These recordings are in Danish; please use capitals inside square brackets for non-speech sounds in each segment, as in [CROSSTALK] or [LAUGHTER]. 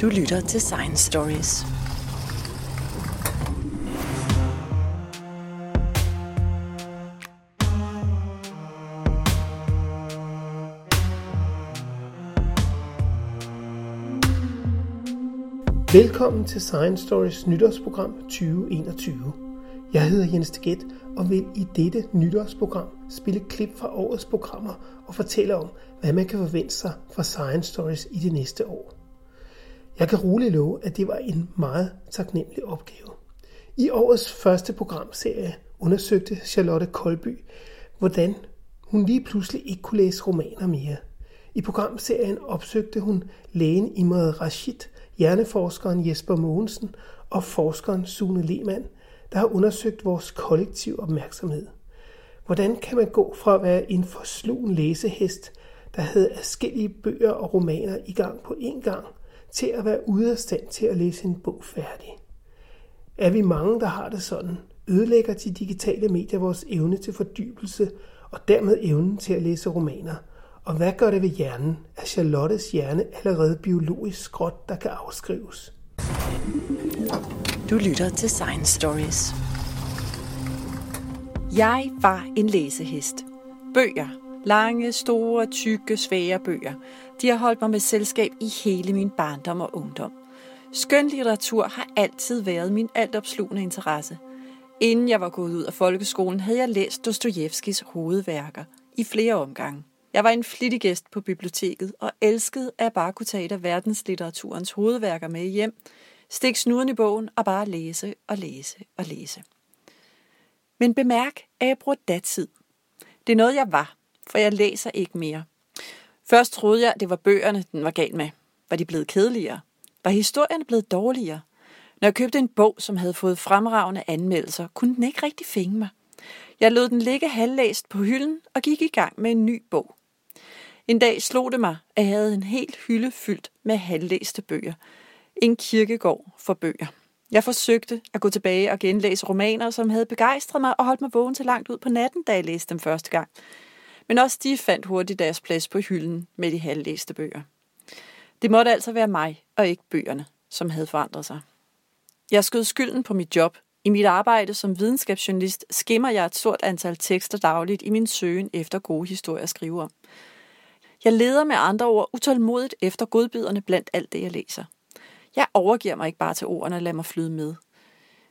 Du lytter til Science Stories. Velkommen til Science Stories nytårsprogram 2021. Jeg hedder Jens Teget og vil i dette nytårsprogram spille klip fra årets programmer og fortælle om, hvad man kan forvente sig fra Science Stories i det næste år. Jeg kan roligt love, at det var en meget taknemmelig opgave. I årets første programserie undersøgte Charlotte Kolby, hvordan hun lige pludselig ikke kunne læse romaner mere. I programserien opsøgte hun lægen Imad Rashid, hjerneforskeren Jesper Mogensen og forskeren Sune Lehmann, der har undersøgt vores kollektiv opmærksomhed. Hvordan kan man gå fra at være en forslugen læsehest, der havde afskillige bøger og romaner i gang på én gang, til at være ude af stand til at læse en bog færdig? Er vi mange, der har det sådan? Ødelægger de digitale medier vores evne til fordybelse og dermed evnen til at læse romaner? Og hvad gør det ved hjernen? Er Charlottes hjerne allerede biologisk skråt, der kan afskrives? Du lytter til Science Stories. Jeg var en læsehest. Bøger. Lange, store, tykke, svære bøger. De har holdt mig med selskab i hele min barndom og ungdom. Skønlitteratur har altid været min altopslugende interesse. Inden jeg var gået ud af folkeskolen, havde jeg læst Dostojevskis hovedværker i flere omgange. Jeg var en flittig gæst på biblioteket og elskede at bare kunne tage et af verdenslitteraturens hovedværker med hjem, stikke snuden i bogen og bare læse og læse og læse. Men bemærk, at jeg bruger datid. Det er noget, jeg var, for jeg læser ikke mere. Først troede jeg, at det var bøgerne, den var galt med. Var de blevet kedeligere? Var historierne blevet dårligere? Når jeg købte en bog, som havde fået fremragende anmeldelser, kunne den ikke rigtig fænge mig. Jeg lod den ligge halvlæst på hylden og gik i gang med en ny bog. En dag slog det mig, at jeg havde en helt hylde fyldt med halvlæste bøger. En kirkegård for bøger. Jeg forsøgte at gå tilbage og genlæse romaner, som havde begejstret mig og holdt mig vågen til langt ud på natten, da jeg læste dem første gang. Men også de fandt hurtigt deres plads på hylden med de halvlæste bøger. Det måtte altså være mig og ikke bøgerne, som havde forandret sig. Jeg skød skylden på mit job. I mit arbejde som videnskabsjournalist skimmer jeg et stort antal tekster dagligt i min søgen efter gode historier at skrive om. Jeg leder med andre ord utålmodigt efter godbiderne blandt alt det, jeg læser. Jeg overgiver mig ikke bare til ordene og lader mig flyde med.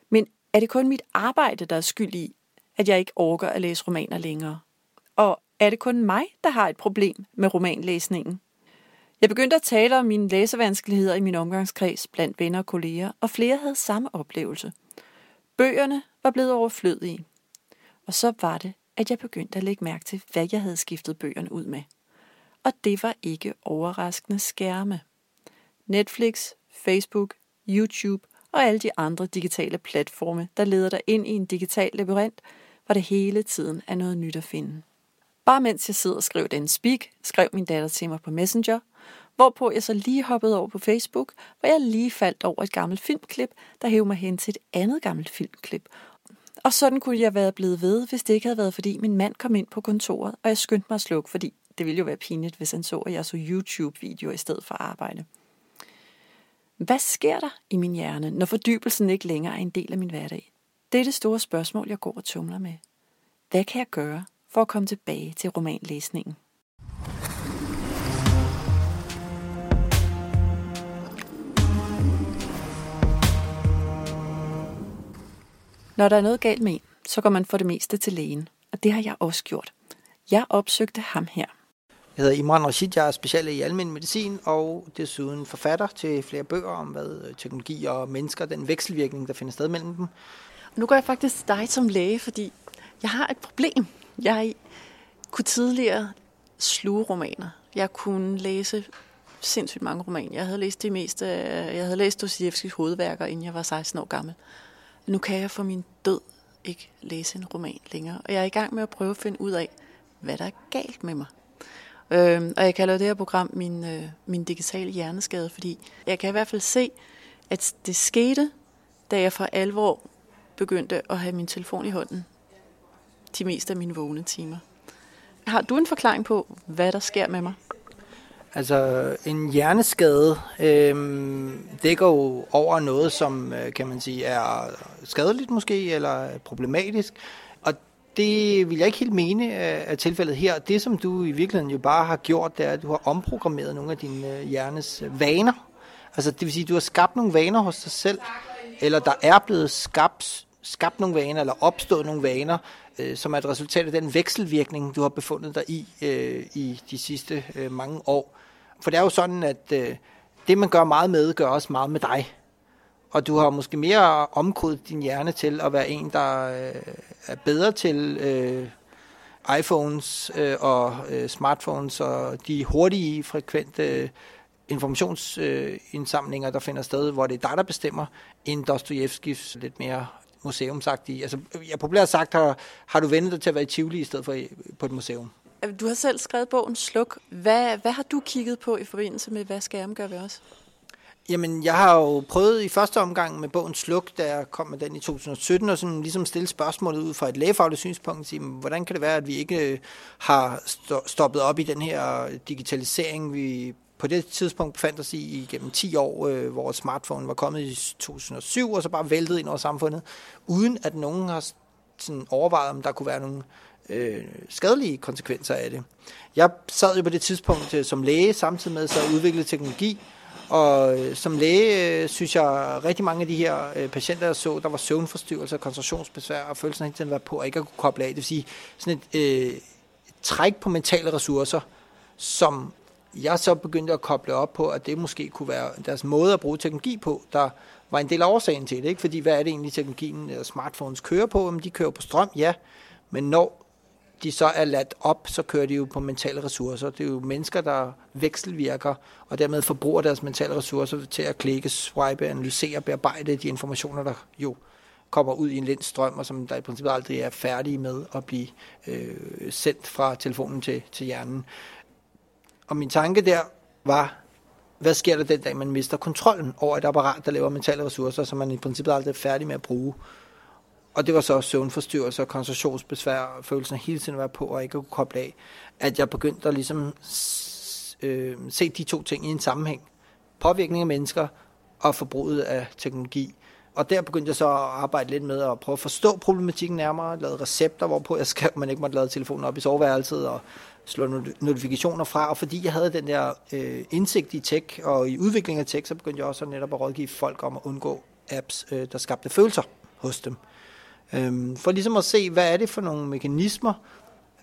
Men er det kun mit arbejde, der er skyld i, at jeg ikke orker at læse romaner længere? Og er det kun mig, der har et problem med romanlæsningen? Jeg begyndte at tale om mine læsevanskeligheder i min omgangskreds blandt venner og kolleger, og flere havde samme oplevelse. Bøgerne var blevet overflødige. Og så var det, at jeg begyndte at lægge mærke til, hvad jeg havde skiftet bøgerne ud med. Og det var ikke overraskende skærme. Netflix, Facebook, YouTube og alle de andre digitale platforme, der leder dig ind i en digital labyrint, hvor det hele tiden er noget nyt at finde. Bare mens jeg sidder og skriver den speak, skrev min datter til mig på Messenger, hvorpå jeg så lige hoppede over på Facebook, hvor jeg lige faldt over et gammelt filmklip, der hævde mig hen til et andet gammelt filmklip. Og sådan kunne jeg være blevet ved, hvis det ikke havde været, fordi min mand kom ind på kontoret, og jeg skyndte mig at slukke, fordi det ville jo være pinligt, hvis han så, at jeg så YouTube-videoer i stedet for arbejde. Hvad sker der i min hjerne, når fordybelsen ikke længere er en del af min hverdag? Det er det store spørgsmål, jeg går og tumler med. Hvad kan jeg gøre for at komme tilbage til romanlæsningen? Når der er noget galt med en, så går man for det meste til lægen, og det har jeg også gjort. Jeg opsøgte ham her. Jeg hedder Imran Rashid, jeg er special i almindelig medicin og desuden forfatter til flere bøger om, hvad teknologi og mennesker, den vekselvirkning, der finder sted mellem dem. Nu går jeg faktisk dig som læge, fordi jeg har et problem. Jeg kunne tidligere sluge romaner. Jeg kunne læse sindssygt mange romaner. Jeg havde læst det meste, jeg havde læst Dostoyevskis hovedværker, inden jeg var 16 år gammel. Nu kan jeg for min død ikke læse en roman længere, og jeg er i gang med at prøve at finde ud af, hvad der er galt med mig. Øh, og jeg kalder det her program min, øh, min digitale hjerneskade, fordi jeg kan i hvert fald se, at det skete, da jeg for alvor begyndte at have min telefon i hånden de meste af mine vågne timer. Har du en forklaring på, hvad der sker med mig? Altså en hjerneskade øh, dækker jo over noget, som øh, kan man sige er skadeligt måske, eller problematisk. Og det vil jeg ikke helt mene af øh, tilfældet her. Det, som du i virkeligheden jo bare har gjort, det er, at du har omprogrammeret nogle af dine øh, hjernes vaner. Altså det vil sige, at du har skabt nogle vaner hos dig selv, eller der er blevet skabt, skabt nogle vaner, eller opstået nogle vaner, øh, som er et resultat af den vekselvirkning, du har befundet dig i øh, i de sidste øh, mange år. For det er jo sådan, at øh, det, man gør meget med, gør også meget med dig. Og du har måske mere omkodet din hjerne til at være en, der øh, er bedre til øh, iPhones øh, og øh, smartphones og de hurtige, frekvente øh, informationsindsamlinger, øh, der finder sted, hvor det er dig, der bestemmer, end Dostojevskis lidt mere museumsagtige. Altså, jeg populært sagt, har, har du vendt dig til at være i Tivoli i stedet for på et museum? Du har selv skrevet bogen Sluk. Hvad, hvad har du kigget på i forbindelse med, hvad skærm gør ved os? Jamen, jeg har jo prøvet i første omgang med bogen Sluk, da jeg kom med den i 2017, og sådan ligesom stille spørgsmålet ud fra et lægefagligt synspunkt, og sige, hvordan kan det være, at vi ikke øh, har stoppet op i den her digitalisering, vi på det tidspunkt befandt os i igennem 10 år, øh, hvor smartphone var kommet i 2007, og så bare væltet ind over samfundet, uden at nogen har sådan overvejet, om der kunne være nogle øh, skadelige konsekvenser af det. Jeg sad jo på det tidspunkt øh, som læge, samtidig med så udviklet teknologi, og øh, som læge øh, synes jeg, rigtig mange af de her øh, patienter, jeg så, der var søvnforstyrrelser, koncentrationsbesvær og følelsen af at være på og ikke at kunne koble af. Det vil sige sådan et øh, træk på mentale ressourcer, som jeg så begyndte at koble op på, at det måske kunne være deres måde at bruge teknologi på, der var en del af årsagen til det. Ikke? Fordi hvad er det egentlig, teknologien eller smartphones kører på? Jamen, de kører på strøm, ja. Men når de så er ladt op, så kører de jo på mentale ressourcer. Det er jo mennesker, der vekselvirker, og dermed forbruger deres mentale ressourcer til at klikke, swipe, analysere, bearbejde de informationer, der jo kommer ud i en lind strøm, og som der i princippet aldrig er færdige med at blive øh, sendt fra telefonen til, til hjernen. Og min tanke der var, hvad sker der den dag, man mister kontrollen over et apparat, der laver mentale ressourcer, som man i princippet aldrig er færdig med at bruge. Og det var så søvnforstyrrelser, koncentrationsbesvær, følelsen af hele tiden at være på og ikke at kunne koble af, at jeg begyndte at ligesom øh, se de to ting i en sammenhæng. Påvirkning af mennesker og forbruget af teknologi. Og der begyndte jeg så at arbejde lidt med at prøve at forstå problematikken nærmere, lave recepter, hvorpå jeg skrev, at man ikke måtte lade telefonen op i soveværelset, og slå notifikationer fra, og fordi jeg havde den der øh, indsigt i tech og i udvikling af tech, så begyndte jeg også netop at rådgive folk om at undgå apps, øh, der skabte følelser hos dem. Øhm, for ligesom at se, hvad er det for nogle mekanismer,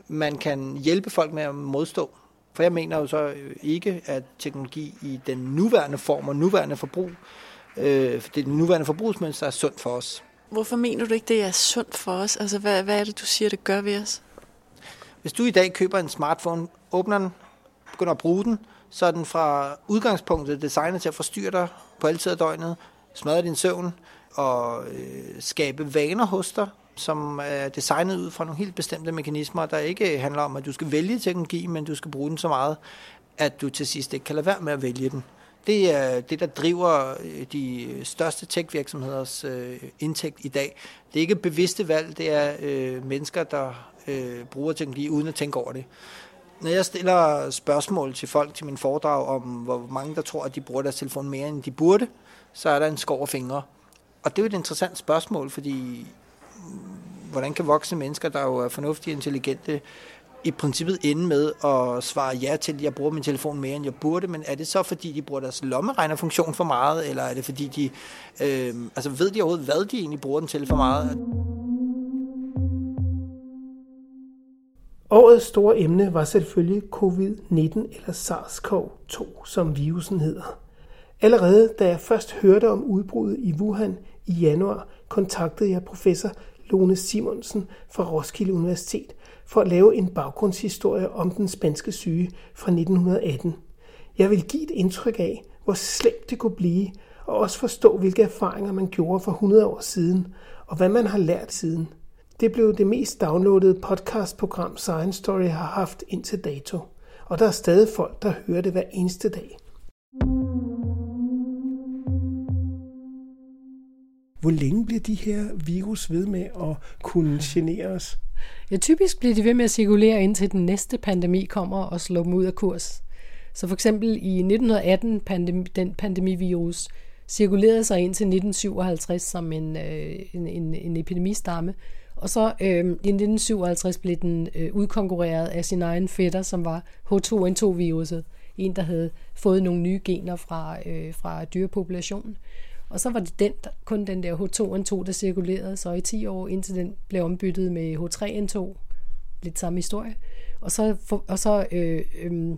man kan hjælpe folk med at modstå. For jeg mener jo så øh, ikke, at teknologi i den nuværende form og nuværende forbrug, øh, det nuværende forbrugsmønster er sundt for os. Hvorfor mener du ikke, det er sundt for os? Altså, hvad, hvad er det, du siger, det gør ved os? Hvis du i dag køber en smartphone, åbner den, begynder at bruge den, så er den fra udgangspunktet designet til at forstyrre dig på alle tider af døgnet, smadre din søvn og øh, skabe vaner hos dig, som er designet ud fra nogle helt bestemte mekanismer, der ikke handler om, at du skal vælge teknologi, men du skal bruge den så meget, at du til sidst ikke kan lade være med at vælge den. Det er det, der driver øh, de største tech-virksomheders øh, indtægt i dag. Det er ikke bevidste valg, det er øh, mennesker, der øh, bruger teknologi uden at tænke over det. Når jeg stiller spørgsmål til folk til min foredrag om, hvor mange der tror, at de bruger deres telefon mere, end de burde, så er der en skov af fingre. Og det er jo et interessant spørgsmål, fordi mm, hvordan kan voksne mennesker, der jo er fornuftige og intelligente, i princippet ende med at svare ja til, at jeg bruger min telefon mere, end jeg burde, men er det så, fordi de bruger deres lommeregnerfunktion for meget, eller er det fordi de, øh, altså ved de overhovedet, hvad de egentlig bruger den til for meget? Årets store emne var selvfølgelig covid-19 eller SARS-CoV-2, som virusen hedder. Allerede da jeg først hørte om udbruddet i Wuhan i januar, kontaktede jeg professor Lone Simonsen fra Roskilde Universitet for at lave en baggrundshistorie om den spanske syge fra 1918. Jeg vil give et indtryk af, hvor slemt det kunne blive, og også forstå, hvilke erfaringer man gjorde for 100 år siden, og hvad man har lært siden. Det blev det mest downloadede podcastprogram Science Story har haft indtil dato, og der er stadig folk, der hører det hver eneste dag. Hvor længe bliver de her virus ved med at kunne genere os? Ja, typisk bliver de ved med at cirkulere indtil den næste pandemi kommer og slår dem ud af kurs. Så for eksempel i 1918, pandemi, den pandemivirus cirkulerede sig indtil 1957 som en, øh, en, en, en epidemistamme, og så øh, i 1957 blev den øh, udkonkurreret af sin egen fætter, som var H2N2-viruset. En, der havde fået nogle nye gener fra, øh, fra dyrepopulationen. Og så var det den, der, kun den der H2N2, der cirkulerede så i 10 år, indtil den blev ombyttet med H3N2. Lidt samme historie. Og så, for, og så, øh, øh,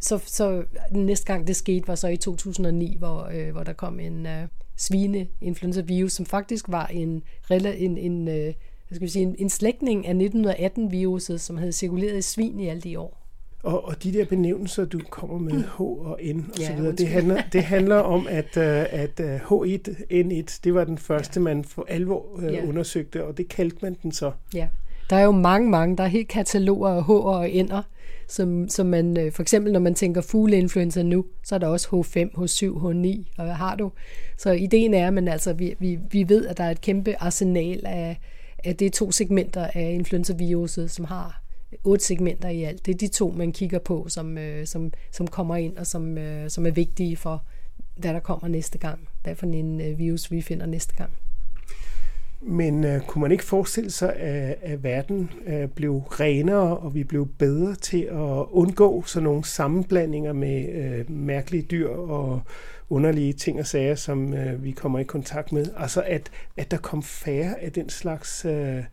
så, så den næste gang det skete, var så i 2009, hvor, øh, hvor der kom en øh, svine-influenza-virus, som faktisk var en, en, en, en øh, hvad skal vi sige, en, en slægtning af 1918-viruset, som havde cirkuleret i svin i alle de år. Og, og de der benævnelser, du kommer med, H og N og ja, så videre, det handler, det [LAUGHS] handler om, at, uh, at uh, H1N1, det var den første, ja. man for alvor uh, ja. undersøgte, og det kaldte man den så. Ja, der er jo mange, mange, der er helt kataloger af H og N'er, som, som man, for eksempel når man tænker fugleinfluenza nu, så er der også H5, H7, H9, og hvad har du? Så ideen er, at altså, vi, vi, vi ved, at der er et kæmpe arsenal af, at det to segmenter af influenzaviruset, som har otte segmenter i alt. Det er de to, man kigger på, som, øh, som, som kommer ind og som, øh, som er vigtige for, hvad der kommer næste gang. Hvad for en øh, virus, vi finder næste gang. Men øh, kunne man ikke forestille sig, at, at verden øh, blev renere, og vi blev bedre til at undgå sådan nogle sammenblandinger med øh, mærkelige dyr og underlige ting og sager, som øh, vi kommer i kontakt med? Altså at, at der kom færre af den slags øh,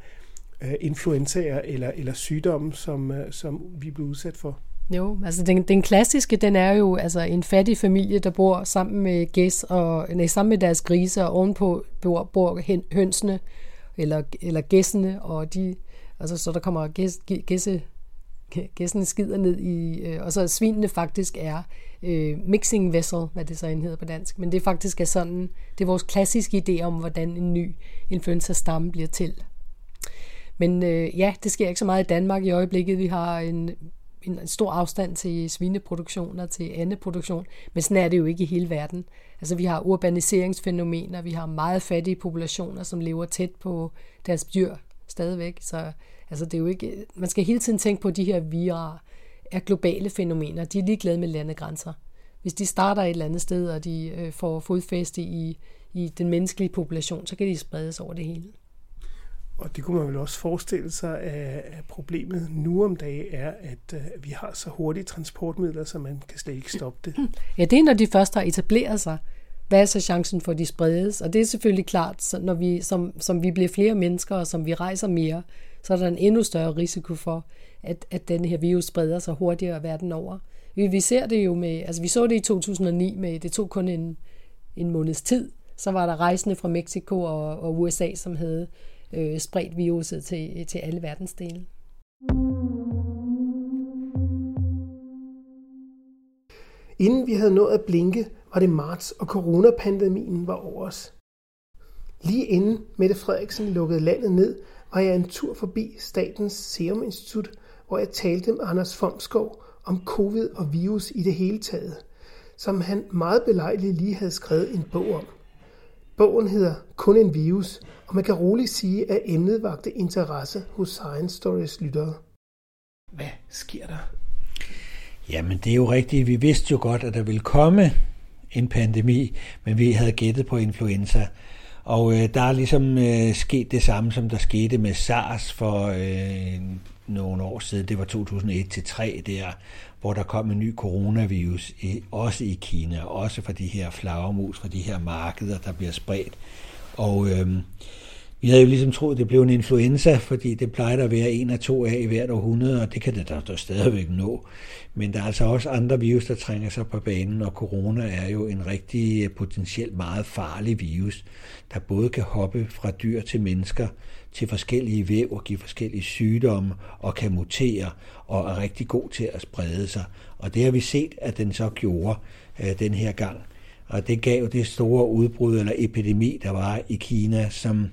øh, influenzaer eller, eller sygdomme, som, øh, som vi blev udsat for? Jo, altså den, den klassiske, den er jo altså en fattig familie, der bor sammen med gæs og nej, sammen med deres grise, og ovenpå bor, bor hønsene eller, eller gæssene, og de, altså så der kommer gæs, gæsse, gæssene skider ned i, øh, og så svinene faktisk er øh, mixing vessel, hvad det så hedder på dansk, men det faktisk er sådan, det er vores klassiske idé om, hvordan en ny influenza-stamme bliver til. Men øh, ja, det sker ikke så meget i Danmark i øjeblikket. Vi har en, en stor afstand til svineproduktion og til andeproduktion, men sådan er det jo ikke i hele verden. Altså vi har urbaniseringsfænomener, vi har meget fattige populationer, som lever tæt på deres dyr stadigvæk, så altså det er jo ikke, man skal hele tiden tænke på, at de her virer er globale fænomener, de er ligeglade med landegrænser. Hvis de starter et eller andet sted, og de øh, får fodfæste i, i den menneskelige population, så kan de spredes over det hele. Og det kunne man vel også forestille sig, at problemet nu om dagen er, at øh, vi har så hurtige transportmidler, så man kan slet ikke stoppe det. [LAUGHS] Ja, det er, når de først har etableret sig. Hvad er så chancen for, at de spredes? Og det er selvfølgelig klart, så når vi, som, som vi bliver flere mennesker, og som vi rejser mere, så er der en endnu større risiko for, at, at den her virus spreder sig hurtigere verden over. Vi, vi ser det jo med, altså vi så det i 2009 med, det tog kun en, en måneds tid, så var der rejsende fra Mexico og, og USA, som havde øh, spredt viruset til, til alle verdensdele. Inden vi havde nået at blinke, var det marts, og coronapandemien var over os. Lige inden Mette Frederiksen lukkede landet ned, var jeg en tur forbi Statens Serum Institut, hvor jeg talte med Anders Fomskov om covid og virus i det hele taget, som han meget belejligt lige havde skrevet en bog om. Bogen hedder Kun en virus, og man kan roligt sige, at emnet vagte interesse hos Science Stories lyttere. Hvad sker der? Jamen, det er jo rigtigt. Vi vidste jo godt, at der ville komme en pandemi, men vi havde gættet på influenza. Og øh, der er ligesom øh, sket det samme, som der skete med SARS for øh, nogle år siden. Det var 2001-3 der, hvor der kom en ny coronavirus, også i Kina, også fra de her flagermus, fra de her markeder, der bliver spredt. Og øh, vi havde jo ligesom troet, det blev en influenza, fordi det plejer at være en af to af i hvert århundrede, og det kan det da stadigvæk nå. Men der er altså også andre virus, der trænger sig på banen, og corona er jo en rigtig øh, potentielt meget farlig virus, der både kan hoppe fra dyr til mennesker, til forskellige væv og give forskellige sygdomme og kan mutere og er rigtig god til at sprede sig. Og det har vi set, at den så gjorde øh, den her gang. Og det gav det store udbrud eller epidemi, der var i Kina, som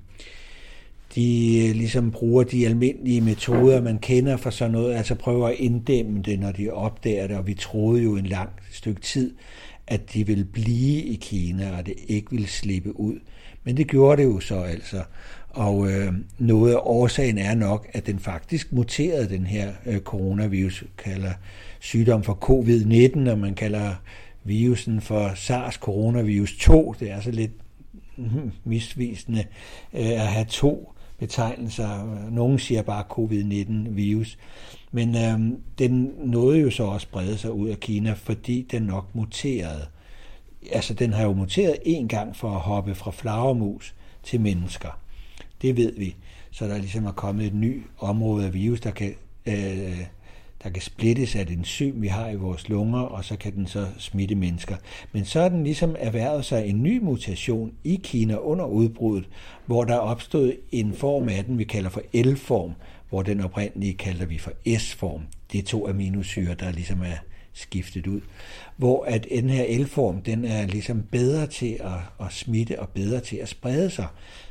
de øh, ligesom bruger de almindelige metoder, man kender for sådan noget, altså prøver at inddæmme det, når de opdager det, og vi troede jo en lang stykke tid, at de ville blive i Kina, og det ikke ville slippe ud. Men det gjorde det jo så altså. Og øh, noget af årsagen er nok, at den faktisk muterede den her øh, coronavirus, kalder sygdom for covid-19, og man kalder virusen for SARS-coronavirus 2. Det er så lidt mm-hmm, misvisende øh, at have to betegnelser. Nogle siger bare covid-19-virus. Men øh, den nåede jo så også brede sig ud af Kina, fordi den nok muterede. Altså, den har jo muteret en gang for at hoppe fra flagermus til mennesker. Det ved vi. Så der ligesom er kommet et nyt område af virus, der kan, øh, der kan splittes af et enzym, vi har i vores lunger, og så kan den så smitte mennesker. Men så er den ligesom erhvervet sig en ny mutation i Kina under udbruddet, hvor der er opstået en form af den, vi kalder for L-form, hvor den oprindelige kalder vi for S-form. Det er to aminosyre, der ligesom er skiftet ud. Hvor at den her L-form, den er ligesom bedre til at, at smitte og bedre til at sprede sig.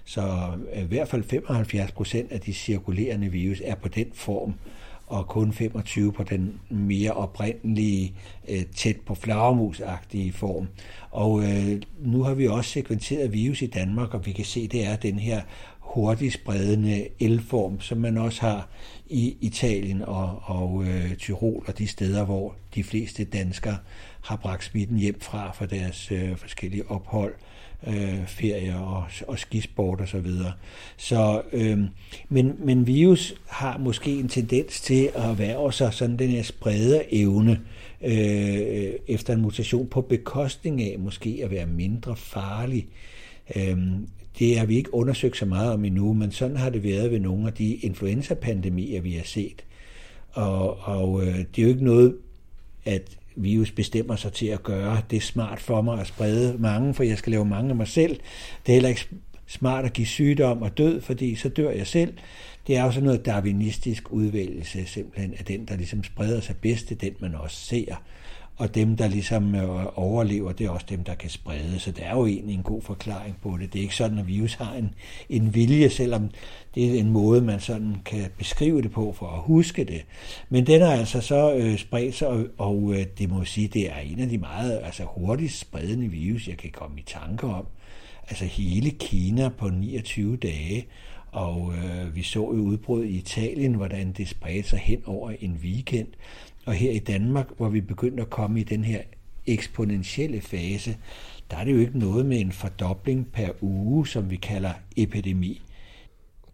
Så i hvert fald 75 procent af de cirkulerende virus er på den form, og kun 25 på den mere oprindelige, øh, tæt på flagermusagtige form. Og øh, nu har vi også sekventeret virus i Danmark, og vi kan se, det er den her hurtigt spredende elform, som man også har i Italien og, og øh, Tyrol og de steder, hvor de fleste danskere har bragt smitten hjem fra for deres øh, forskellige ophold, øh, ferier og, og skisport osv. Så, videre. så øh, men, men virus har måske en tendens til at være sig sådan den her sprede evne øh, efter en mutation på bekostning af måske at være mindre farlig. Øh, det har vi ikke undersøgt så meget om endnu, men sådan har det været ved nogle af de influenza-pandemier, vi har set. Og, og øh, det er jo ikke noget, at virus bestemmer sig til at gøre. Det er smart for mig at sprede mange, for jeg skal lave mange af mig selv. Det er heller ikke smart at give sygdom og død, fordi så dør jeg selv. Det er jo sådan noget darwinistisk udvælgelse, simpelthen, at den, der ligesom spreder sig bedst, det er den, man også ser og dem, der ligesom øh, overlever, det er også dem, der kan sprede. Så det er jo egentlig en god forklaring på det. Det er ikke sådan, at virus har en, en vilje, selvom det er en måde, man sådan kan beskrive det på for at huske det. Men den har altså så øh, spredt sig, og, og øh, det må sige, det er en af de meget altså, hurtigt spredende virus, jeg kan komme i tanke om. Altså hele Kina på 29 dage, og øh, vi så jo udbrud i Italien, hvordan det spredte sig hen over en weekend. Og her i Danmark, hvor vi begyndte at komme i den her eksponentielle fase, der er det jo ikke noget med en fordobling per uge, som vi kalder epidemi.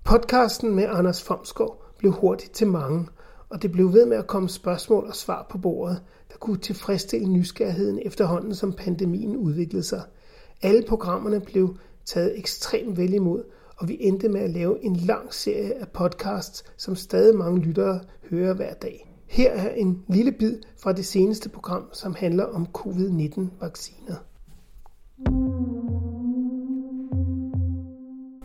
Podcasten med Anders Fomsgaard blev hurtigt til mange, og det blev ved med at komme spørgsmål og svar på bordet, der kunne tilfredsstille nysgerrigheden efterhånden, som pandemien udviklede sig. Alle programmerne blev taget ekstremt vel imod, og vi endte med at lave en lang serie af podcasts, som stadig mange lyttere hører hver dag. Her er en lille bid fra det seneste program, som handler om covid-19-vacciner.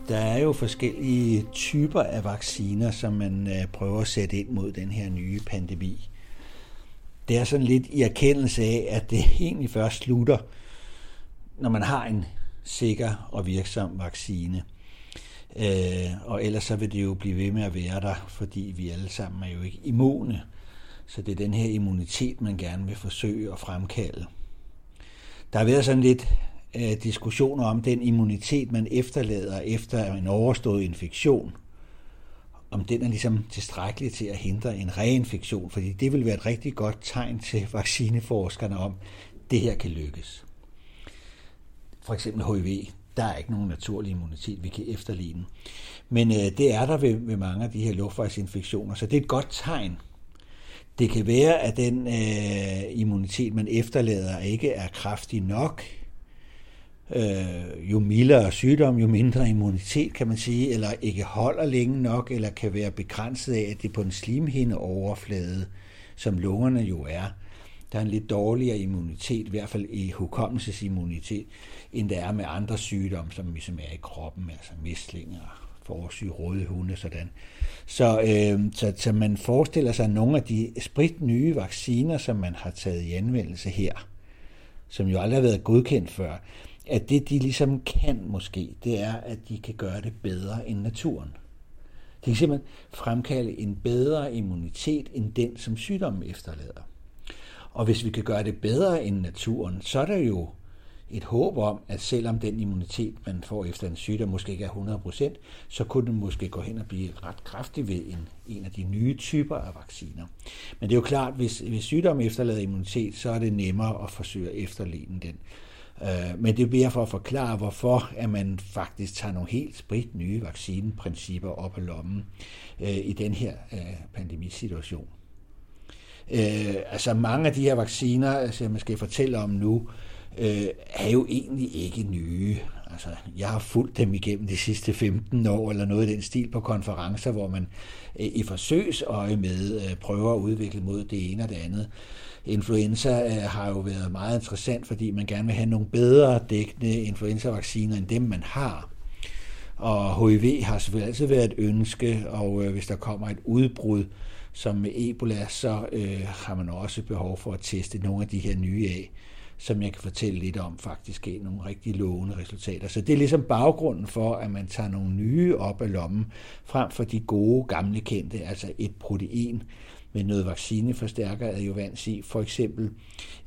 Der er jo forskellige typer af vacciner, som man øh, prøver at sætte ind mod den her nye pandemi. Det er sådan lidt i erkendelse af, at det [LAUGHS] egentlig først slutter, når man har en sikker og virksom vaccine. Øh, og ellers så vil det jo blive ved med at være der, fordi vi alle sammen er jo ikke immune. Så det er den her immunitet, man gerne vil forsøge at fremkalde. Der har været sådan lidt øh, diskussioner om den immunitet, man efterlader efter en overstået infektion. Om den er ligesom tilstrækkelig til at hindre en reinfektion, fordi det vil være et rigtig godt tegn til vaccineforskerne om, at det her kan lykkes. For eksempel HIV, der er ikke nogen naturlig immunitet, vi kan efterligne. Men øh, det er der ved, ved mange af de her luftvejsinfektioner, så det er et godt tegn. Det kan være, at den øh, immunitet, man efterlader, ikke er kraftig nok. Øh, jo mildere sygdom, jo mindre immunitet, kan man sige, eller ikke holder længe nok, eller kan være begrænset af, at det på en slimhinde overflade, som lungerne jo er, der er en lidt dårligere immunitet, i hvert fald i hukommelsesimmunitet, end der er med andre sygdomme, som ligesom er i kroppen, altså mislinger, forårsyge, røde hunde, sådan. Så, øh, så, så man forestiller sig nogle af de sprit nye vacciner, som man har taget i anvendelse her, som jo aldrig har været godkendt før, at det, de ligesom kan måske, det er, at de kan gøre det bedre end naturen. De kan simpelthen fremkalde en bedre immunitet end den, som sygdommen efterlader. Og hvis vi kan gøre det bedre end naturen, så er der jo et håb om, at selvom den immunitet, man får efter en sygdom, måske ikke er 100%, så kunne den måske gå hen og blive ret kraftig ved en, en af de nye typer af vacciner. Men det er jo klart, hvis, hvis sygdommen efterlader immunitet, så er det nemmere at forsøge at efterligne den. Øh, men det er mere for at forklare, hvorfor at man faktisk tager nogle helt sprit nye vaccineprincipper op af lommen øh, i den her øh, pandemisituation. Øh, altså mange af de her vacciner, som jeg skal fortælle om nu, øh, er jo egentlig ikke nye. Altså, jeg har fulgt dem igennem de sidste 15 år, eller noget i den stil på konferencer, hvor man øh, i forsøgsøje med øh, prøver at udvikle mod det ene og det andet. Influenza øh, har jo været meget interessant, fordi man gerne vil have nogle bedre dækkende influenzavacciner end dem, man har. Og HIV har selvfølgelig altid været et ønske, og øh, hvis der kommer et udbrud som med Ebola, så øh, har man også behov for at teste nogle af de her nye af som jeg kan fortælle lidt om, faktisk gav nogle rigtig lovende resultater. Så det er ligesom baggrunden for, at man tager nogle nye op af lommen, frem for de gode, gamle kendte, altså et protein med noget vaccineforstærker adjuvans i, for eksempel.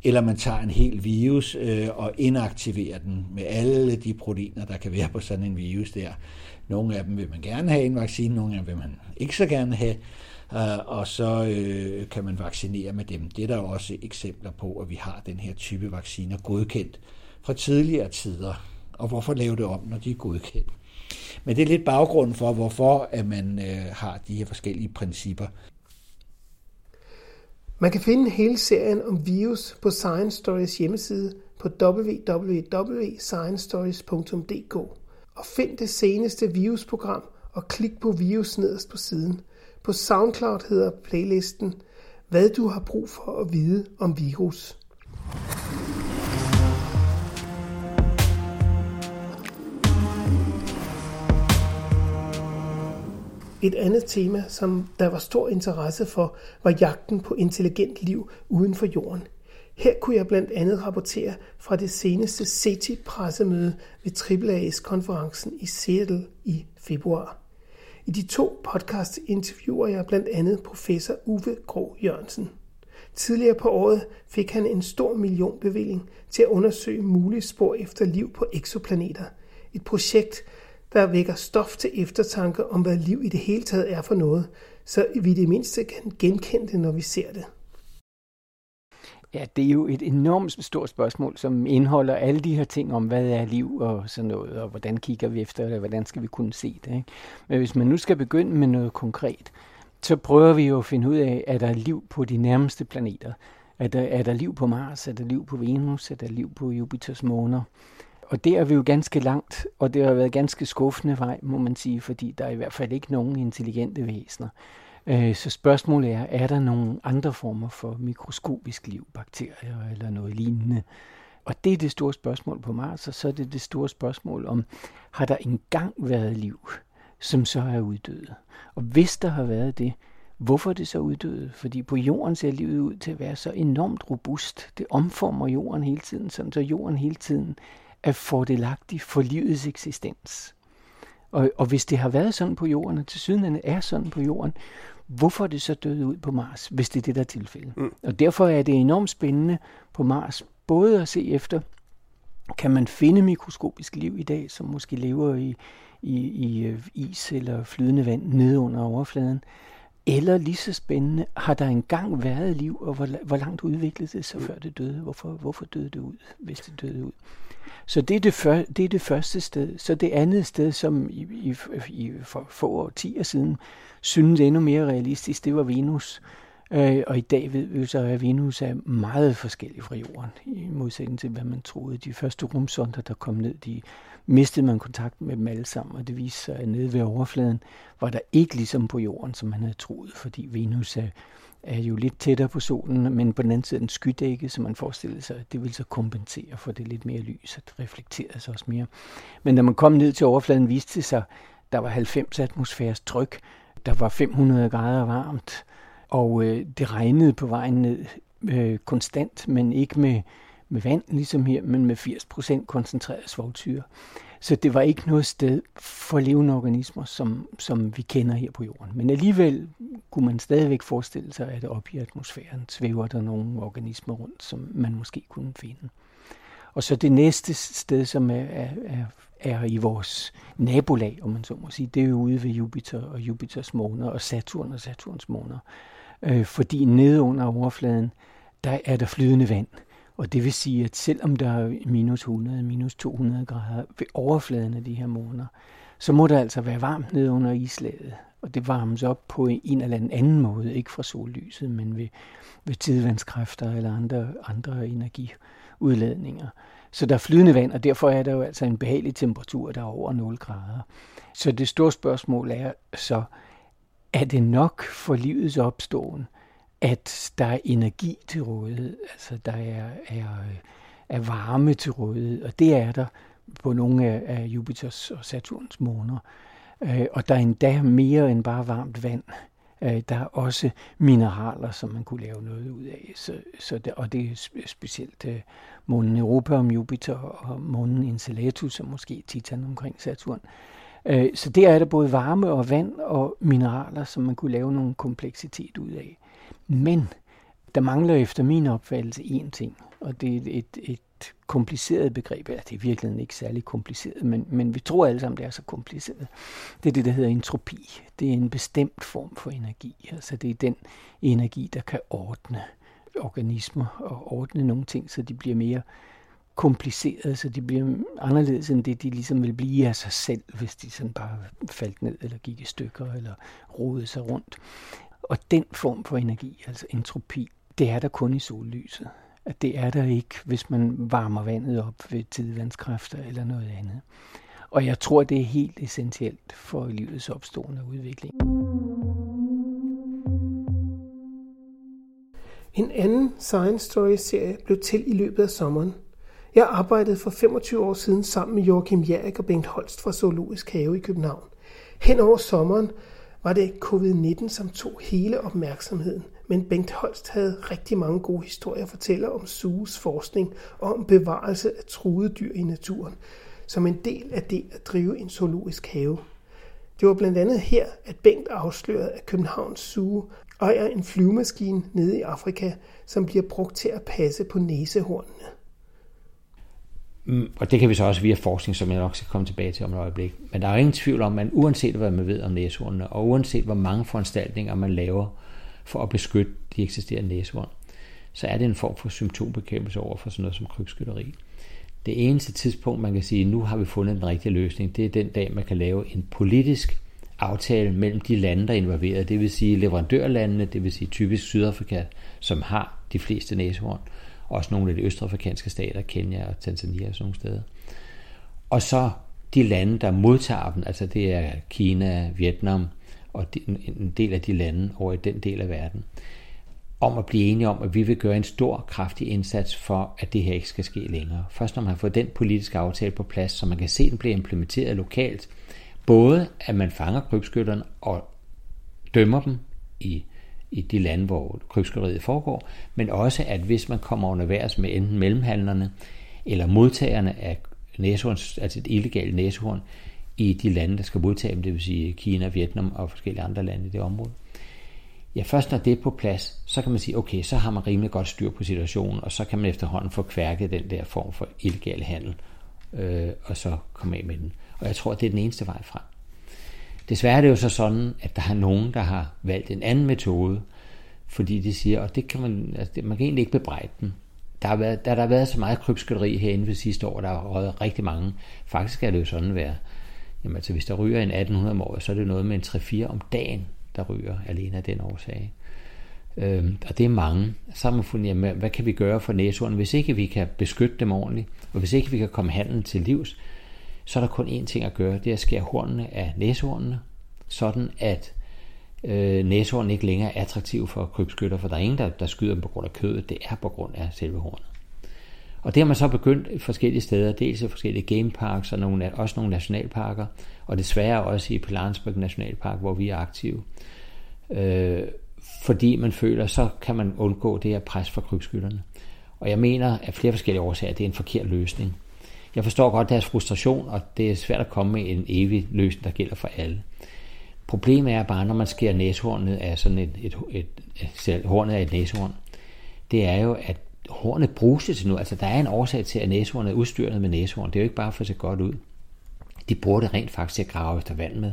Eller man tager en hel virus øh, og inaktiverer den med alle de proteiner, der kan være på sådan en virus der. Nogle af dem vil man gerne have en vaccine, nogle af dem vil man ikke så gerne have. Øh, og så øh, kan man vaccinere med dem. Det er der også eksempler på, at vi har den her type vacciner godkendt fra tidligere tider. Og hvorfor lave det om, når de er godkendt? Men det er lidt baggrunden for, hvorfor at man øh, har de her forskellige principper. Man kan finde hele serien om virus på Science Stories hjemmeside på www.sciencestories.dk og find det seneste virusprogram og klik på virus nederst på siden – på SoundCloud hedder playlisten Hvad du har brug for at vide om virus. Et andet tema, som der var stor interesse for, var jagten på intelligent liv uden for jorden. Her kunne jeg blandt andet rapportere fra det seneste CETI-pressemøde ved AAAS-konferencen i Seattle i februar. I de to podcast interviewer jeg blandt andet professor Uwe Grå Jørgensen. Tidligere på året fik han en stor millionbevilling til at undersøge mulige spor efter liv på eksoplaneter. Et projekt, der vækker stof til eftertanke om, hvad liv i det hele taget er for noget, så vi det mindste kan genkende det, når vi ser det. Ja, det er jo et enormt stort spørgsmål, som indeholder alle de her ting om, hvad er liv og sådan noget, og hvordan kigger vi efter det, og hvordan skal vi kunne se det. Ikke? Men hvis man nu skal begynde med noget konkret, så prøver vi jo at finde ud af, er der liv på de nærmeste planeter? Er der, er der liv på Mars? Er der liv på Venus? Er der liv på Jupiters måner? Og det er vi jo ganske langt, og det har været ganske skuffende vej, må man sige, fordi der er i hvert fald ikke nogen intelligente væsener. Øh, så spørgsmålet er, er der nogle andre former for mikroskopisk liv, bakterier eller noget lignende? Og det er det store spørgsmål på Mars, og så er det det store spørgsmål om, har der engang været liv, som så er uddøde? Og hvis der har været det, hvorfor er det så uddøde? Fordi på jorden ser livet ud til at være så enormt robust. Det omformer jorden hele tiden, sådan så jorden hele tiden er fordelagtig for livets eksistens. Og, og hvis det har været sådan på jorden, og til syden er sådan på jorden, hvorfor er det så døde ud på Mars, hvis det er det, der er tilfældet. Mm. Og derfor er det enormt spændende på Mars, både at se efter, kan man finde mikroskopisk liv i dag, som måske lever i, i, i øh, is eller flydende vand nede under overfladen, eller lige så spændende, har der engang været liv, og hvor, hvor langt udviklede det sig, mm. før det døde? Hvorfor, hvorfor døde det ud, hvis det døde ud? Så det er det, før, det er det første sted. Så det andet sted, som i, i, i for få årtier siden synes endnu mere realistisk, det var Venus. Øh, og i dag ved vi så, at Venus er meget forskellig fra Jorden, i modsætning til, hvad man troede. De første rumsonder, der kom ned, de mistede man kontakt med dem alle sammen, og det viste sig, at nede ved overfladen var der ikke ligesom på Jorden, som man havde troet, fordi Venus er er jo lidt tættere på solen, men på den anden side en skydække, så man forestillede sig, at det ville så kompensere for det lidt mere lys, at det reflekterede sig også mere. Men da man kom ned til overfladen, viste det sig, at der var 90 atmosfæres tryk, der var 500 grader varmt, og øh, det regnede på vejen ned øh, konstant, men ikke med, med vand, ligesom her, men med 80% koncentreret svovlsyre. Så det var ikke noget sted for levende organismer, som, som vi kender her på jorden. Men alligevel kunne man stadigvæk forestille sig, at oppe i atmosfæren svæver der nogle organismer rundt, som man måske kunne finde. Og så det næste sted, som er, er, er, er i vores nabolag, om man så må sige, det er jo ude ved Jupiter og Jupiters måner og Saturn og Saturns måner. Øh, fordi nede under overfladen, der er der flydende vand. Og det vil sige, at selvom der er minus 100, minus 200 grader ved overfladen af de her måner, så må der altså være varmt nede under islaget. Og det varmes op på en eller anden måde, ikke fra sollyset, men ved, ved tidevandskræfter eller andre, andre energiudladninger. Så der er flydende vand, og derfor er der jo altså en behagelig temperatur, der er over 0 grader. Så det store spørgsmål er så, er det nok for livets opståen, at der er energi til rådighed, altså der er, er, er varme til rådighed, og det er der på nogle af, af Jupiters og Saturns måner. Øh, og der er endda mere end bare varmt vand. Øh, der er også mineraler, som man kunne lave noget ud af. Så, så det, og det er specielt uh, månen Europa om Jupiter og månen Enceladus, og måske Titan omkring Saturn. Uh, så der er der både varme og vand og mineraler, som man kunne lave nogle kompleksitet ud af. Men der mangler efter min opfattelse én ting, og det er et, et, kompliceret begreb. Ja, det er virkelig ikke særlig kompliceret, men, men vi tror alle sammen, det er så kompliceret. Det er det, der hedder entropi. Det er en bestemt form for energi. Altså det er den energi, der kan ordne organismer og ordne nogle ting, så de bliver mere komplicerede, så de bliver anderledes end det, de ligesom vil blive af sig selv, hvis de sådan bare faldt ned eller gik i stykker eller rodede sig rundt. Og den form for energi, altså entropi, det er der kun i sollyset. At det er der ikke, hvis man varmer vandet op ved tidevandskræfter eller noget andet. Og jeg tror, det er helt essentielt for livets opstående udvikling. En anden Science Story-serie blev til i løbet af sommeren. Jeg arbejdede for 25 år siden sammen med Joachim Jærik og Bengt Holst fra Zoologisk Have i København. Hen over sommeren var det covid-19, som tog hele opmærksomheden. Men Bengt Holst havde rigtig mange gode historier at fortælle om SUGES forskning og om bevarelse af truede dyr i naturen, som en del af det at drive en zoologisk have. Det var blandt andet her, at Bengt afslørede, at Københavns Zoo ejer en flyvemaskine nede i Afrika, som bliver brugt til at passe på næsehornene. Mm, og det kan vi så også via forskning, som jeg nok skal komme tilbage til om et øjeblik. Men der er ingen tvivl om, at uanset hvad man ved om næsehornene, og uanset hvor mange foranstaltninger man laver for at beskytte de eksisterende næsehorn, så er det en form for symptombekæmpelse over for sådan noget som krybskytteri. Det eneste tidspunkt, man kan sige, nu har vi fundet den rigtige løsning, det er den dag, man kan lave en politisk aftale mellem de lande, der er involveret, det vil sige leverandørlandene, det vil sige typisk Sydafrika, som har de fleste næsehorn, også nogle af de østafrikanske stater, Kenya og Tanzania og sådan nogle steder. Og så de lande, der modtager dem, altså det er Kina, Vietnam og en del af de lande over i den del af verden, om at blive enige om, at vi vil gøre en stor, kraftig indsats for, at det her ikke skal ske længere. Først når man har fået den politiske aftale på plads, så man kan se, at den bliver implementeret lokalt, både at man fanger krybskytterne og dømmer dem i i de lande, hvor krybskytteriet foregår, men også at hvis man kommer underværs med enten mellemhandlerne eller modtagerne af næsehorn, altså et illegalt næsehorn, i de lande, der skal modtage dem, det vil sige Kina, Vietnam og forskellige andre lande i det område. Ja, først når det er på plads, så kan man sige, okay, så har man rimelig godt styr på situationen, og så kan man efterhånden få kværket den der form for illegal handel, øh, og så komme af med den. Og jeg tror, det er den eneste vej frem. Desværre er det jo så sådan, at der er nogen, der har valgt en anden metode, fordi de siger, og det kan man, altså, man kan egentlig ikke bebrejde dem. Der har, været, der, der har været så meget krybskytteri herinde ved sidste år, der har røget rigtig mange. Faktisk er det jo sådan være, jamen altså hvis der ryger en 1800 om året, så er det noget med en 3-4 om dagen, der ryger alene af den årsag. Øhm, og det er mange. Så har man fundet, jamen, hvad kan vi gøre for næsehorn, hvis ikke vi kan beskytte dem ordentligt, og hvis ikke vi kan komme handlen til livs, så er der kun én ting at gøre, det er at skære hornene af næsehornene, sådan at øh, næsehornene ikke længere er attraktive for krybskytter, for der er ingen, der, der skyder dem på grund af kødet, det er på grund af selve hornet. Og det har man så begyndt forskellige steder, dels i forskellige gameparks og nogle, også nogle nationalparker, og desværre også i Pilansberg Nationalpark, hvor vi er aktive. Øh, fordi man føler, så kan man undgå det her pres fra krybskytterne. Og jeg mener, at flere forskellige årsager, det er en forkert løsning. Jeg forstår godt deres frustration, og det er svært at komme med en evig løsning, der gælder for alle. Problemet er bare, når man skærer næshornet af sådan et, et, et, et, et hornet af et næsehorn, det er jo, at hornet bruges til nu. Altså, der er en årsag til, at næsehornet er udstyret med næsehorn. Det er jo ikke bare for at se godt ud. De bruger det rent faktisk til at grave efter vand med.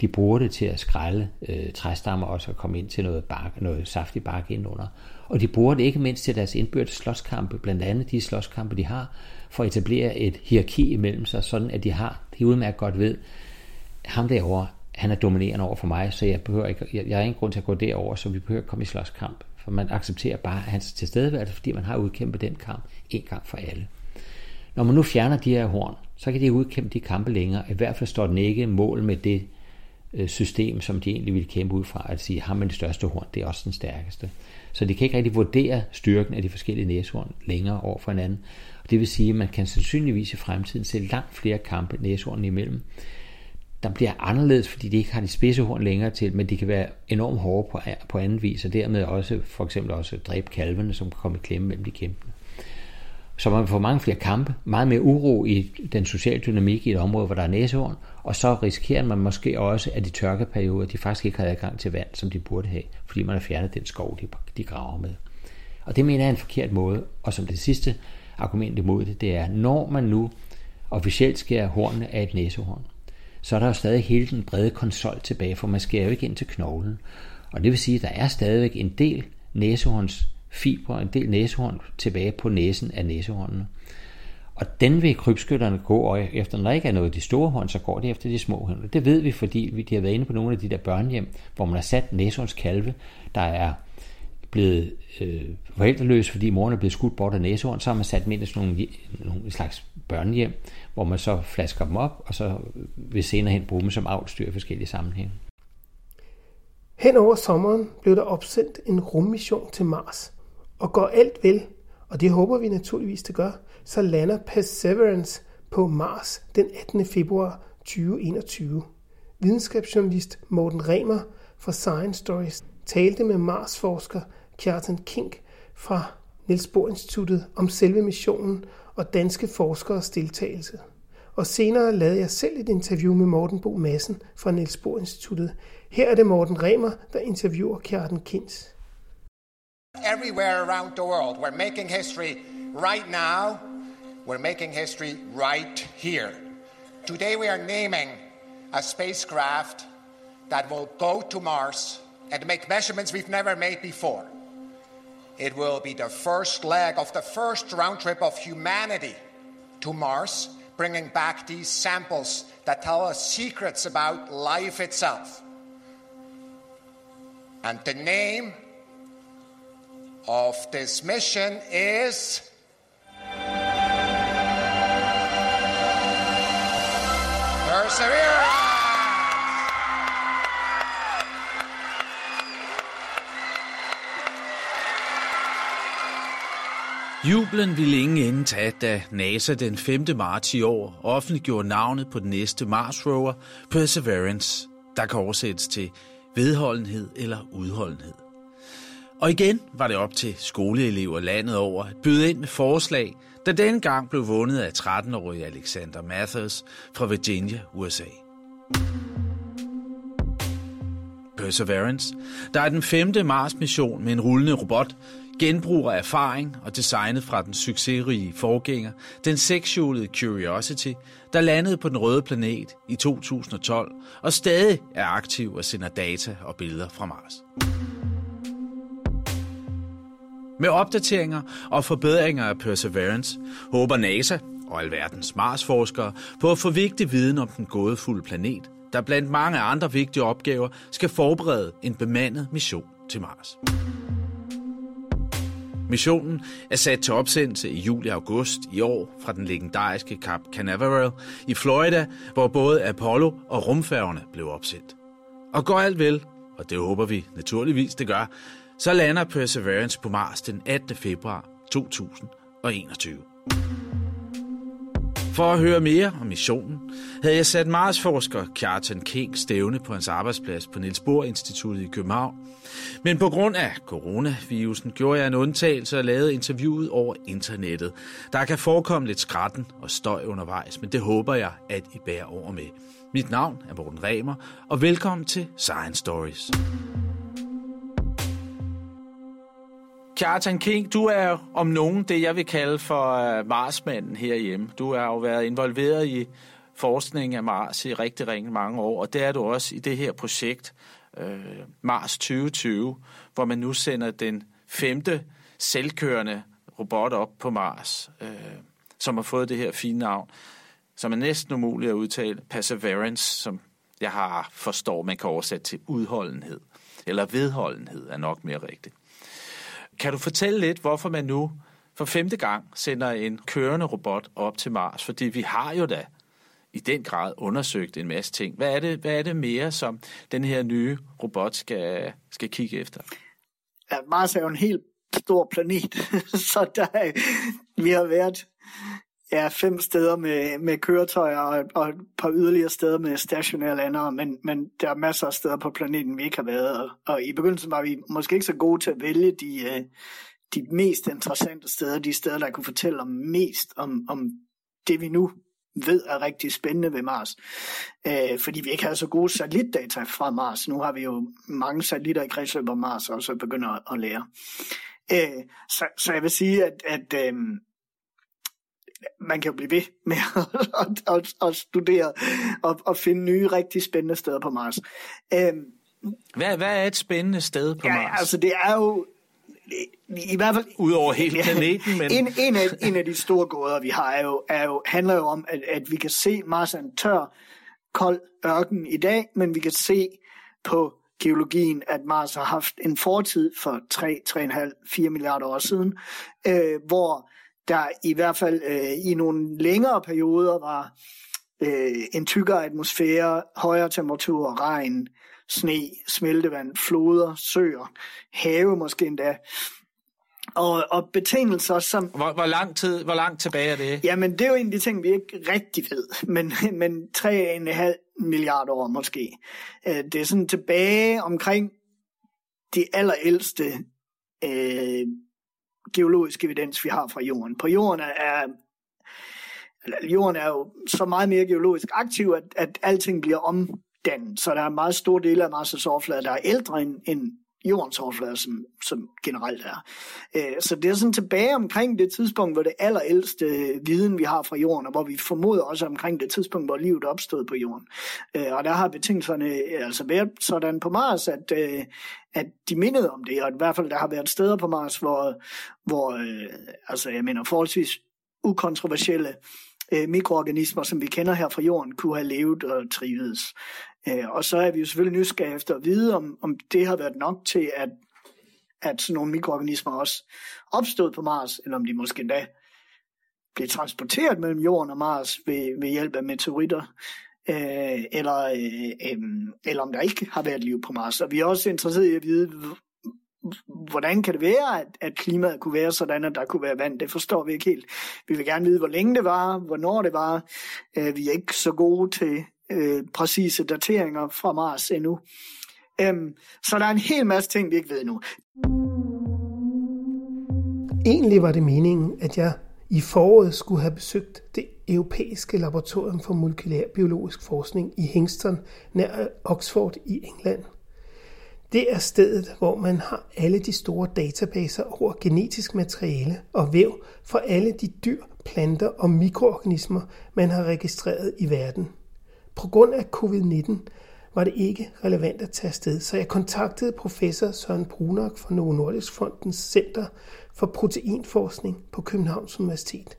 De bruger det til at skrælle øh, træstammer og så komme ind til noget, bark, noget saftig bark indenunder. Og de bruger det ikke mindst til deres indbyrdes slåskampe, blandt andet de slåskampe, de har, for at etablere et hierarki imellem sig, sådan at de har, de udmærket godt ved, ham derovre, han er dominerende over for mig, så jeg, behøver ikke, jeg, jeg har ingen grund til at gå derover, så vi behøver ikke komme i slåskamp. For man accepterer bare hans tilstedeværelse, fordi man har udkæmpet den kamp en gang for alle. Når man nu fjerner de her horn, så kan de udkæmpe de kampe længere. I hvert fald står den ikke mål med det øh, system, som de egentlig ville kæmpe ud fra, at sige, har man det største horn, det er også den stærkeste. Så de kan ikke rigtig vurdere styrken af de forskellige næsehorn længere over for hinanden. Og det vil sige, at man kan sandsynligvis i fremtiden se langt flere kampe næshorn imellem, der bliver anderledes, fordi de ikke har de spidse horn længere til, men de kan være enormt hårde på, på anden vis, og dermed også for eksempel også dræbe kalvene, som kan komme i klemme mellem de kæmpende. Så man får mange flere kampe, meget mere uro i den sociale dynamik i et område, hvor der er næsehorn, og så risikerer man måske også, at de tørkeperioder, de faktisk ikke har adgang til vand, som de burde have, fordi man har fjernet den skov, de, de graver med. Og det mener jeg er en forkert måde, og som det sidste argument imod det, det er, når man nu officielt skærer hornene af et næsehorn, så er der jo stadig hele den brede konsol tilbage, for man skærer jo ikke ind til knoglen. Og det vil sige, at der er stadigvæk en del næsehorns fibre, en del næsehorn tilbage på næsen af næsehornene. Og den vil krybskytterne gå, efter når der ikke er noget af de store horn, så går de efter de små horn. Det ved vi, fordi de har været inde på nogle af de der børnehjem, hvor man har sat næsehorns kalve, der er blevet øh, forældreløs, fordi moren er blevet skudt bort af næsehorn, så har man sat dem ind i sådan nogle, nogle slags børnehjem, hvor man så flasker dem op, og så vil senere hen bruge dem som avlstyr i forskellige sammenhænge. Hen over sommeren blev der opsendt en rummission til Mars, og går alt vel, og det håber vi naturligvis, det gør, så lander Perseverance på Mars den 18. februar 2021. Videnskabsjournalist Morten Remer fra Science Stories talte med Mars-forsker Kjartan Kink fra Niels Bohr Instituttet om selve missionen og danske forskeres deltagelse. Og senere lavede jeg selv et interview med Morten Bo Madsen fra Niels Bohr Instituttet. Her er det Morten Remer, der interviewer Kjartan Kins. Everywhere around the world, we're making history right now. We're making history right here. Today we are naming a spacecraft that will go to Mars and make measurements we've never made before. It will be the first leg of the first round trip of humanity to Mars, bringing back these samples that tell us secrets about life itself. And the name of this mission is. Perseverance! Jublen ville ingen ende tage, da NASA den 5. marts i år offentliggjorde navnet på den næste Mars rover, Perseverance, der kan oversættes til vedholdenhed eller udholdenhed. Og igen var det op til skoleelever landet over at byde ind med forslag, der denne gang blev vundet af 13-årige Alexander Mathers fra Virginia, USA. Perseverance, der er den femte Mars-mission med en rullende robot, genbruger erfaring og designet fra den succesrige forgænger, den sekshjulede Curiosity, der landede på den røde planet i 2012 og stadig er aktiv og sender data og billeder fra Mars. Med opdateringer og forbedringer af Perseverance håber NASA og alverdens Mars-forskere på at få vigtig viden om den gådefulde planet, der blandt mange andre vigtige opgaver skal forberede en bemandet mission til Mars. Missionen er sat til opsendelse i juli-august i år fra den legendariske Cap Canaveral i Florida, hvor både Apollo og rumfærgerne blev opsendt. Og går alt vel, og det håber vi naturligvis det gør, så lander Perseverance på Mars den 18. februar 2021. For at høre mere om missionen, havde jeg sat Mars-forsker Kjartan King stævne på hans arbejdsplads på Niels Bohr Instituttet i København. Men på grund af coronavirusen gjorde jeg en undtagelse og lavede interviewet over internettet. Der kan forekomme lidt skratten og støj undervejs, men det håber jeg, at I bærer over med. Mit navn er Morten Remer, og velkommen til Science Stories. Kjartan King, du er om nogen det, jeg vil kalde for øh, Marsmanden herhjemme. Du har jo været involveret i forskning af Mars i rigtig, rigtig mange år, og det er du også i det her projekt øh, Mars 2020, hvor man nu sender den femte selvkørende robot op på Mars, øh, som har fået det her fine navn, som er næsten umuligt at udtale, Perseverance, som jeg har forstår, man kan oversætte til udholdenhed, eller vedholdenhed er nok mere rigtigt. Kan du fortælle lidt, hvorfor man nu for femte gang sender en kørende robot op til Mars? Fordi vi har jo da i den grad undersøgt en masse ting. Hvad er det, hvad er det mere, som den her nye robot skal, skal kigge efter? Ja, Mars er jo en helt stor planet, [LAUGHS] så der vi har været ja, fem steder med, med køretøjer og, og et par yderligere steder med stationære lander, men, men der er masser af steder på planeten, vi ikke har været. Og, og i begyndelsen var vi måske ikke så gode til at vælge de, øh, de mest interessante steder, de steder, der kunne fortælle om mest om, om det, vi nu ved er rigtig spændende ved Mars. Øh, fordi vi ikke havde så gode satellitdata fra Mars. Nu har vi jo mange satellitter i kredsløb om Mars, og så begynder at, at lære. Øh, så, så jeg vil sige, at, at øh, man kan jo blive ved med [LAUGHS] at, at, at studere og, og finde nye, rigtig spændende steder på Mars. Øhm, hvad, hvad er et spændende sted på ja, Mars? altså det er jo i hvert fald... Udover hele planeten, men... En, en, af, en af de store gåder, vi har, er jo, er jo, handler jo om, at, at vi kan se Mars er en tør, kold ørken i dag, men vi kan se på geologien, at Mars har haft en fortid for 3, 3,5, 4 milliarder år siden, øh, hvor der i hvert fald øh, i nogle længere perioder var øh, en tykkere atmosfære, højere temperatur, regn, sne, smeltevand, floder, søer, have måske endda. Og, og betingelser som... Hvor, hvor, lang tid, hvor langt tilbage er det? Jamen, det er jo en af de ting, vi ikke rigtig ved. [LAUGHS] Men, men 3,5 milliarder år måske. Øh, det er sådan tilbage omkring de allerældste øh, geologisk evidens, vi har fra jorden. På jorden er, jorden er jo så meget mere geologisk aktiv, at, at alting bliver omdannet. Så der er meget store dele af Mars' overflade, der er ældre end, end jordens overflade, som, som generelt er. Øh, så det er sådan tilbage omkring det tidspunkt, hvor det allerældste øh, viden, vi har fra jorden, og hvor vi formoder også omkring det tidspunkt, hvor livet opstod på jorden. Øh, og der har betingelserne øh, altså været sådan på Mars, at, øh, at de mindede om det, og i hvert fald der har været steder på Mars, hvor, hvor øh, altså jeg mener forholdsvis ukontroversielle mikroorganismer, som vi kender her fra jorden, kunne have levet og trivedes. Øh, og så er vi jo selvfølgelig nysgerrige efter at vide, om, om det har været nok til, at, at sådan nogle mikroorganismer også opstod på Mars, eller om de måske endda blev transporteret mellem jorden og Mars ved, ved hjælp af meteoritter, øh, eller, øh, øh, eller om der ikke har været liv på Mars. Og vi er også interesseret i at vide, hvordan kan det være, at, at klimaet kunne være sådan, at der kunne være vand? Det forstår vi ikke helt. Vi vil gerne vide, hvor længe det var, hvornår det var. Øh, vi er ikke så gode til øh, præcise dateringer fra Mars endnu. Øhm, så der er en hel masse ting, vi ikke ved nu. Egentlig var det meningen, at jeg i foråret skulle have besøgt det europæiske laboratorium for molekylær biologisk forskning i Hingston, nær Oxford i England. Det er stedet, hvor man har alle de store databaser over genetisk materiale og væv fra alle de dyr, planter og mikroorganismer, man har registreret i verden. På grund af covid-19 var det ikke relevant at tage afsted, så jeg kontaktede professor Søren Brunak fra Novo Nordisk Fondens Center for Proteinforskning på Københavns Universitet.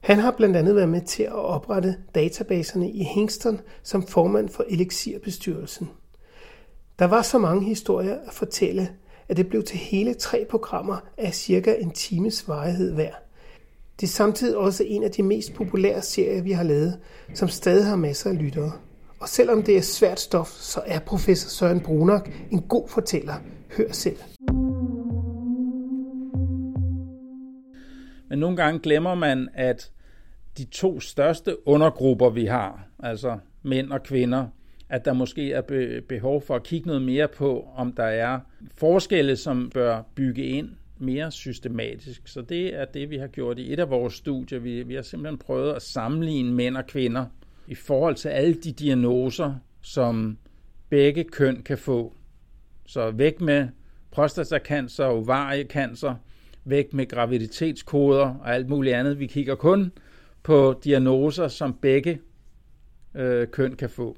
Han har blandt andet været med til at oprette databaserne i Hingston som formand for Elixir-bestyrelsen. Der var så mange historier at fortælle, at det blev til hele tre programmer af cirka en times varighed hver. Det er samtidig også en af de mest populære serier, vi har lavet, som stadig har masser af lyttere. Og selvom det er svært stof, så er professor Søren Brunok en god fortæller. Hør selv. Men nogle gange glemmer man, at de to største undergrupper, vi har, altså mænd og kvinder, at der måske er behov for at kigge noget mere på, om der er forskelle, som bør bygge ind mere systematisk. Så det er det, vi har gjort i et af vores studier. Vi, vi har simpelthen prøvet at sammenligne mænd og kvinder i forhold til alle de diagnoser, som begge køn kan få. Så væk med prostatacancer, ovariecancer, væk med graviditetskoder og alt muligt andet. Vi kigger kun på diagnoser, som begge øh, køn kan få.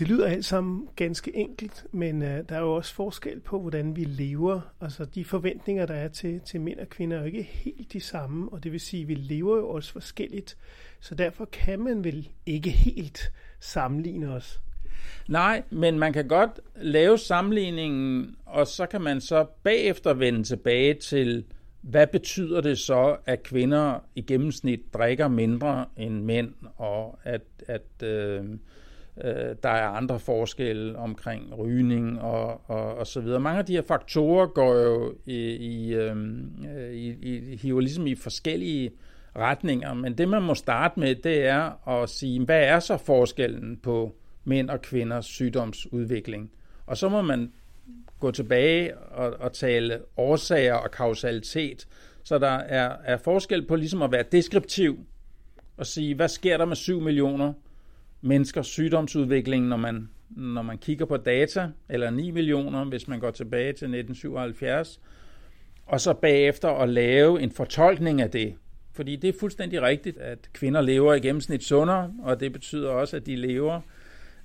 Det lyder alt sammen ganske enkelt, men øh, der er jo også forskel på, hvordan vi lever. Altså de forventninger, der er til, til mænd og kvinder, er jo ikke helt de samme, og det vil sige, at vi lever jo også forskelligt. Så derfor kan man vel ikke helt sammenligne os. Nej, men man kan godt lave sammenligningen, og så kan man så bagefter vende tilbage til, hvad betyder det så, at kvinder i gennemsnit drikker mindre end mænd, og at, at øh, øh, der er andre forskelle omkring rygning og, og, og så videre. Mange af de her faktorer går jo i, i, øhm, øh, i, i, hiver ligesom i forskellige retninger, men det man må starte med, det er at sige, hvad er så forskellen på mænd og kvinders sygdomsudvikling? Og så må man gå tilbage og, og tale årsager og kausalitet, så der er, er forskel på ligesom at være deskriptiv og sige, hvad sker der med 7 millioner menneskers sygdomsudvikling, når man, når man kigger på data, eller 9 millioner, hvis man går tilbage til 1977, og så bagefter at lave en fortolkning af det. Fordi det er fuldstændig rigtigt, at kvinder lever i gennemsnit sundere, og det betyder også, at de lever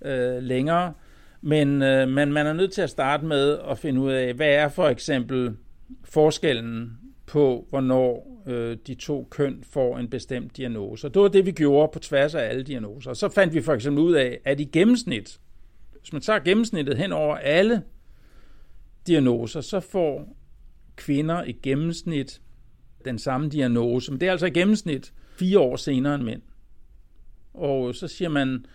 øh, længere. Men øh, man, man er nødt til at starte med at finde ud af, hvad er for eksempel forskellen på, hvornår øh, de to køn får en bestemt diagnose. Og det var det, vi gjorde på tværs af alle diagnoser. Og så fandt vi for eksempel ud af, at i gennemsnit, hvis man tager gennemsnittet hen over alle diagnoser, så får kvinder i gennemsnit den samme diagnose. Men det er altså i gennemsnit fire år senere end mænd. Og så siger man,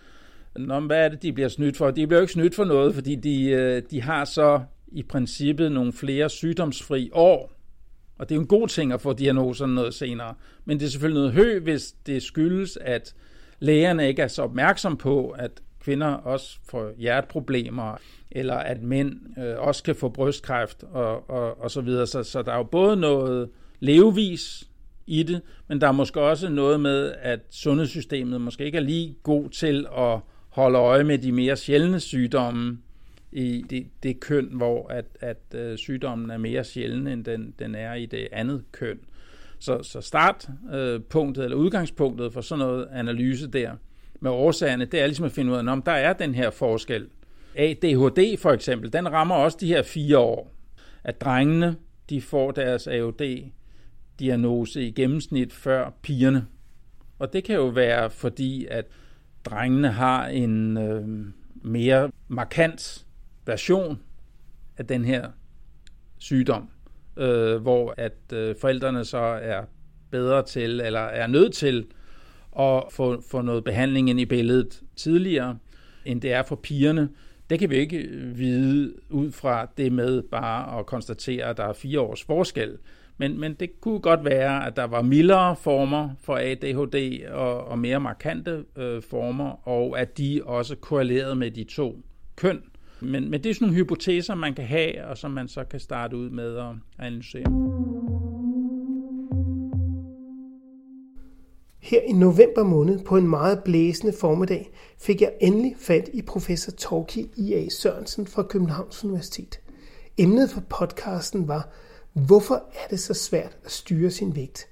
Nå, hvad er det, de bliver snydt for? De bliver jo ikke snydt for noget, fordi de, øh, de har så i princippet nogle flere sygdomsfri år. Og det er jo en god ting at få diagnoserne noget senere. Men det er selvfølgelig noget hø, hvis det skyldes, at lægerne ikke er så opmærksom på, at kvinder også får hjerteproblemer, eller at mænd øh, også kan få brystkræft og, og, og så videre. Så, så der er jo både noget levevis i det, men der er måske også noget med, at sundhedssystemet måske ikke er lige god til at holde øje med de mere sjældne sygdomme, i det, det køn, hvor at, at øh, sygdommen er mere sjælden, end den, den er i det andet køn. Så, så startpunktet øh, eller udgangspunktet for sådan noget analyse der med årsagerne, det er ligesom at finde ud af, om der er den her forskel. ADHD for eksempel, den rammer også de her fire år. At drengene, de får deres AOD-diagnose i gennemsnit før pigerne. Og det kan jo være fordi, at drengene har en øh, mere markant version af den her sygdom, øh, hvor at øh, forældrene så er bedre til, eller er nødt til at få, få noget behandling ind i billedet tidligere, end det er for pigerne. Det kan vi ikke vide ud fra det med bare at konstatere, at der er fire års forskel. Men, men det kunne godt være, at der var mildere former for ADHD og, og mere markante øh, former, og at de også korrelerede med de to køn. Men, men det er sådan nogle hypoteser, man kan have, og som man så kan starte ud med at analysere. Her i november måned på en meget blæsende formiddag fik jeg endelig fat i professor Torki I.A. Sørensen fra Københavns Universitet. Emnet for podcasten var, hvorfor er det så svært at styre sin vægt?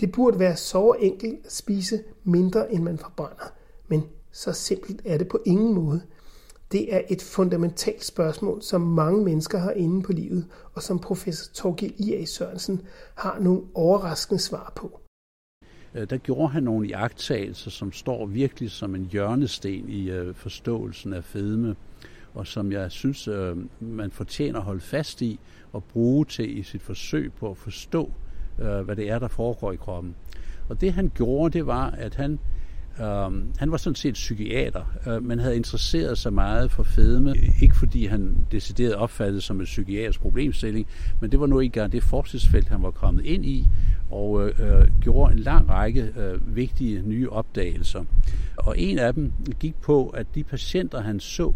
Det burde være så enkelt at spise mindre, end man forbrænder, men så simpelt er det på ingen måde – det er et fundamentalt spørgsmål, som mange mennesker har inde på livet, og som professor Torgild I.A. Sørensen har nogle overraskende svar på. Øh, der gjorde han nogle jagttagelser, som står virkelig som en hjørnesten i øh, forståelsen af fedme, og som jeg synes, øh, man fortjener at holde fast i og bruge til i sit forsøg på at forstå, hvad det er, der foregår i kroppen. Og det han gjorde, det var, at han Um, han var sådan set psykiater, uh, men havde interesseret sig meget for fedme. Ikke fordi han decideret opfattede som en psykiatrisk problemstilling, men det var nu ikke engang det forskningsfelt, han var kommet ind i, og uh, gjorde en lang række uh, vigtige nye opdagelser. Og en af dem gik på, at de patienter, han så,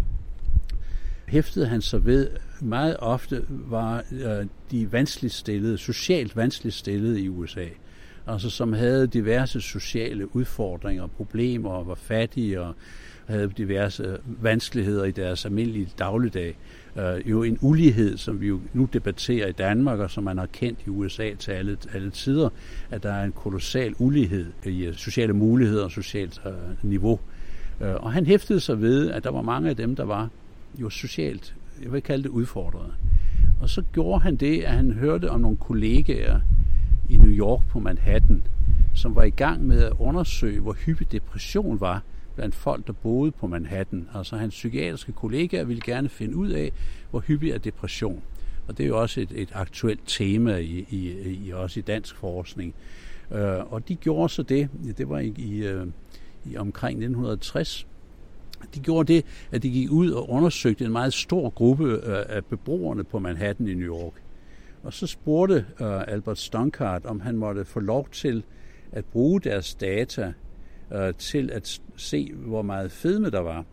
hæftede han sig ved meget ofte var uh, de vanskeligt stillede, socialt vanskeligt stillede i USA altså som havde diverse sociale udfordringer, og problemer og var fattige og havde diverse øh, vanskeligheder i deres almindelige dagligdag. Uh, jo en ulighed, som vi jo nu debatterer i Danmark, og som man har kendt i USA til alle, alle tider, at der er en kolossal ulighed i øh, sociale muligheder og socialt uh, niveau. Uh, og han hæftede sig ved, at der var mange af dem, der var jo socialt, jeg vil kalde det udfordrede. Og så gjorde han det, at han hørte om nogle kollegaer, York på Manhattan, som var i gang med at undersøge, hvor hyppig depression var blandt folk, der boede på Manhattan. Altså hans psykiatriske kollegaer ville gerne finde ud af, hvor hyppig er depression. Og det er jo også et, et aktuelt tema i, i, i også i dansk forskning. Uh, og de gjorde så det, det var i, i, uh, i omkring 1960, de gjorde det, at de gik ud og undersøgte en meget stor gruppe uh, af beboerne på Manhattan i New York. Og så spurgte uh, Albert Stonkart, om han måtte få lov til at bruge deres data uh, til at se, hvor meget fedme der var,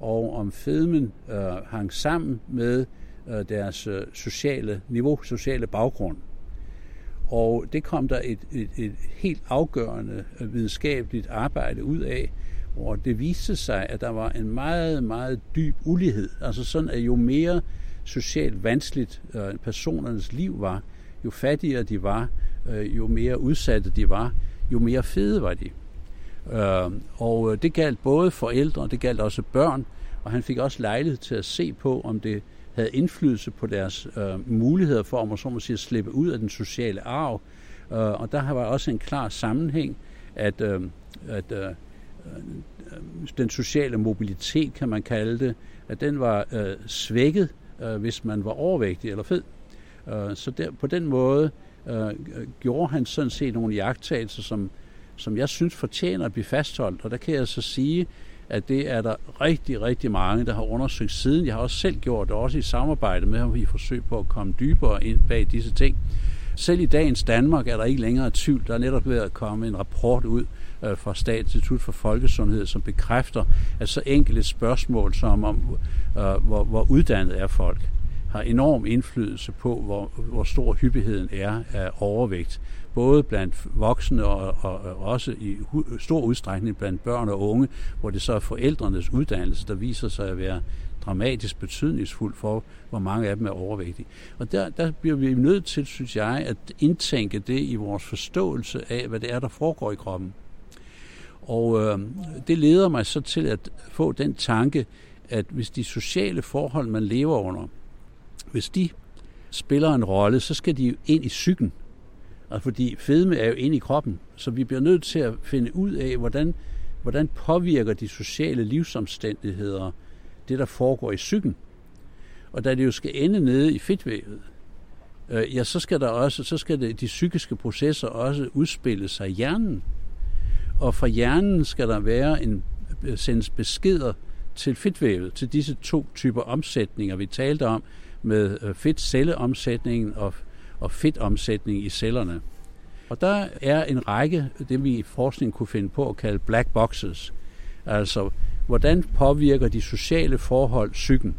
og om fedmen uh, hang sammen med uh, deres uh, sociale niveau, sociale baggrund. Og det kom der et, et, et helt afgørende videnskabeligt arbejde ud af, hvor det viste sig, at der var en meget, meget dyb ulighed. Altså sådan, at jo mere socialt vanskeligt øh, personernes liv var, jo fattigere de var, øh, jo mere udsatte de var, jo mere fede var de. Øh, og øh, det galt både forældre, og det galt også børn, og han fik også lejlighed til at se på, om det havde indflydelse på deres øh, muligheder for, om så må sige, at slippe ud af den sociale arv. Øh, og der var også en klar sammenhæng, at, øh, at øh, øh, den sociale mobilitet, kan man kalde det, at den var øh, svækket øh, hvis man var overvægtig eller fed. Øh, så der, på den måde øh, gjorde han sådan set nogle jagttagelser, som, som jeg synes fortjener at blive fastholdt. Og der kan jeg så sige, at det er der rigtig, rigtig mange, der har undersøgt siden. Jeg har også selv gjort det, også i samarbejde med ham i forsøg på at komme dybere ind bag disse ting. Selv i dagens Danmark er der ikke længere tvivl. Der er netop ved at komme en rapport ud øh, fra Statens Institut for Folkesundhed, som bekræfter, at så enkelte spørgsmål som om, øh, hvor, hvor uddannet er folk, har enorm indflydelse på, hvor, hvor stor hyppigheden er af overvægt. Både blandt voksne og, og, og også i stor udstrækning blandt børn og unge, hvor det så er forældrenes uddannelse, der viser sig at være dramatisk betydningsfuld for, hvor mange af dem er overvægtige. Og der, der bliver vi nødt til, synes jeg, at indtænke det i vores forståelse af, hvad det er, der foregår i kroppen. Og øh, det leder mig så til at få den tanke, at hvis de sociale forhold, man lever under, hvis de spiller en rolle, så skal de jo ind i psyken. Altså fordi fedme er jo inde i kroppen, så vi bliver nødt til at finde ud af, hvordan, hvordan påvirker de sociale livsomstændigheder det, der foregår i psyken. Og da det jo skal ende nede i fedtvævet, øh, ja, så skal der også, så skal det, de psykiske processer også udspille sig i hjernen. Og fra hjernen skal der være en øh, sendes beskeder til fedtvævet, til disse to typer omsætninger, vi talte om, med øh, fedtcelleomsætningen og, og fedtomsætning i cellerne. Og der er en række, øh, det vi i forskningen kunne finde på at kalde black boxes. Altså, hvordan påvirker de sociale forhold psyken?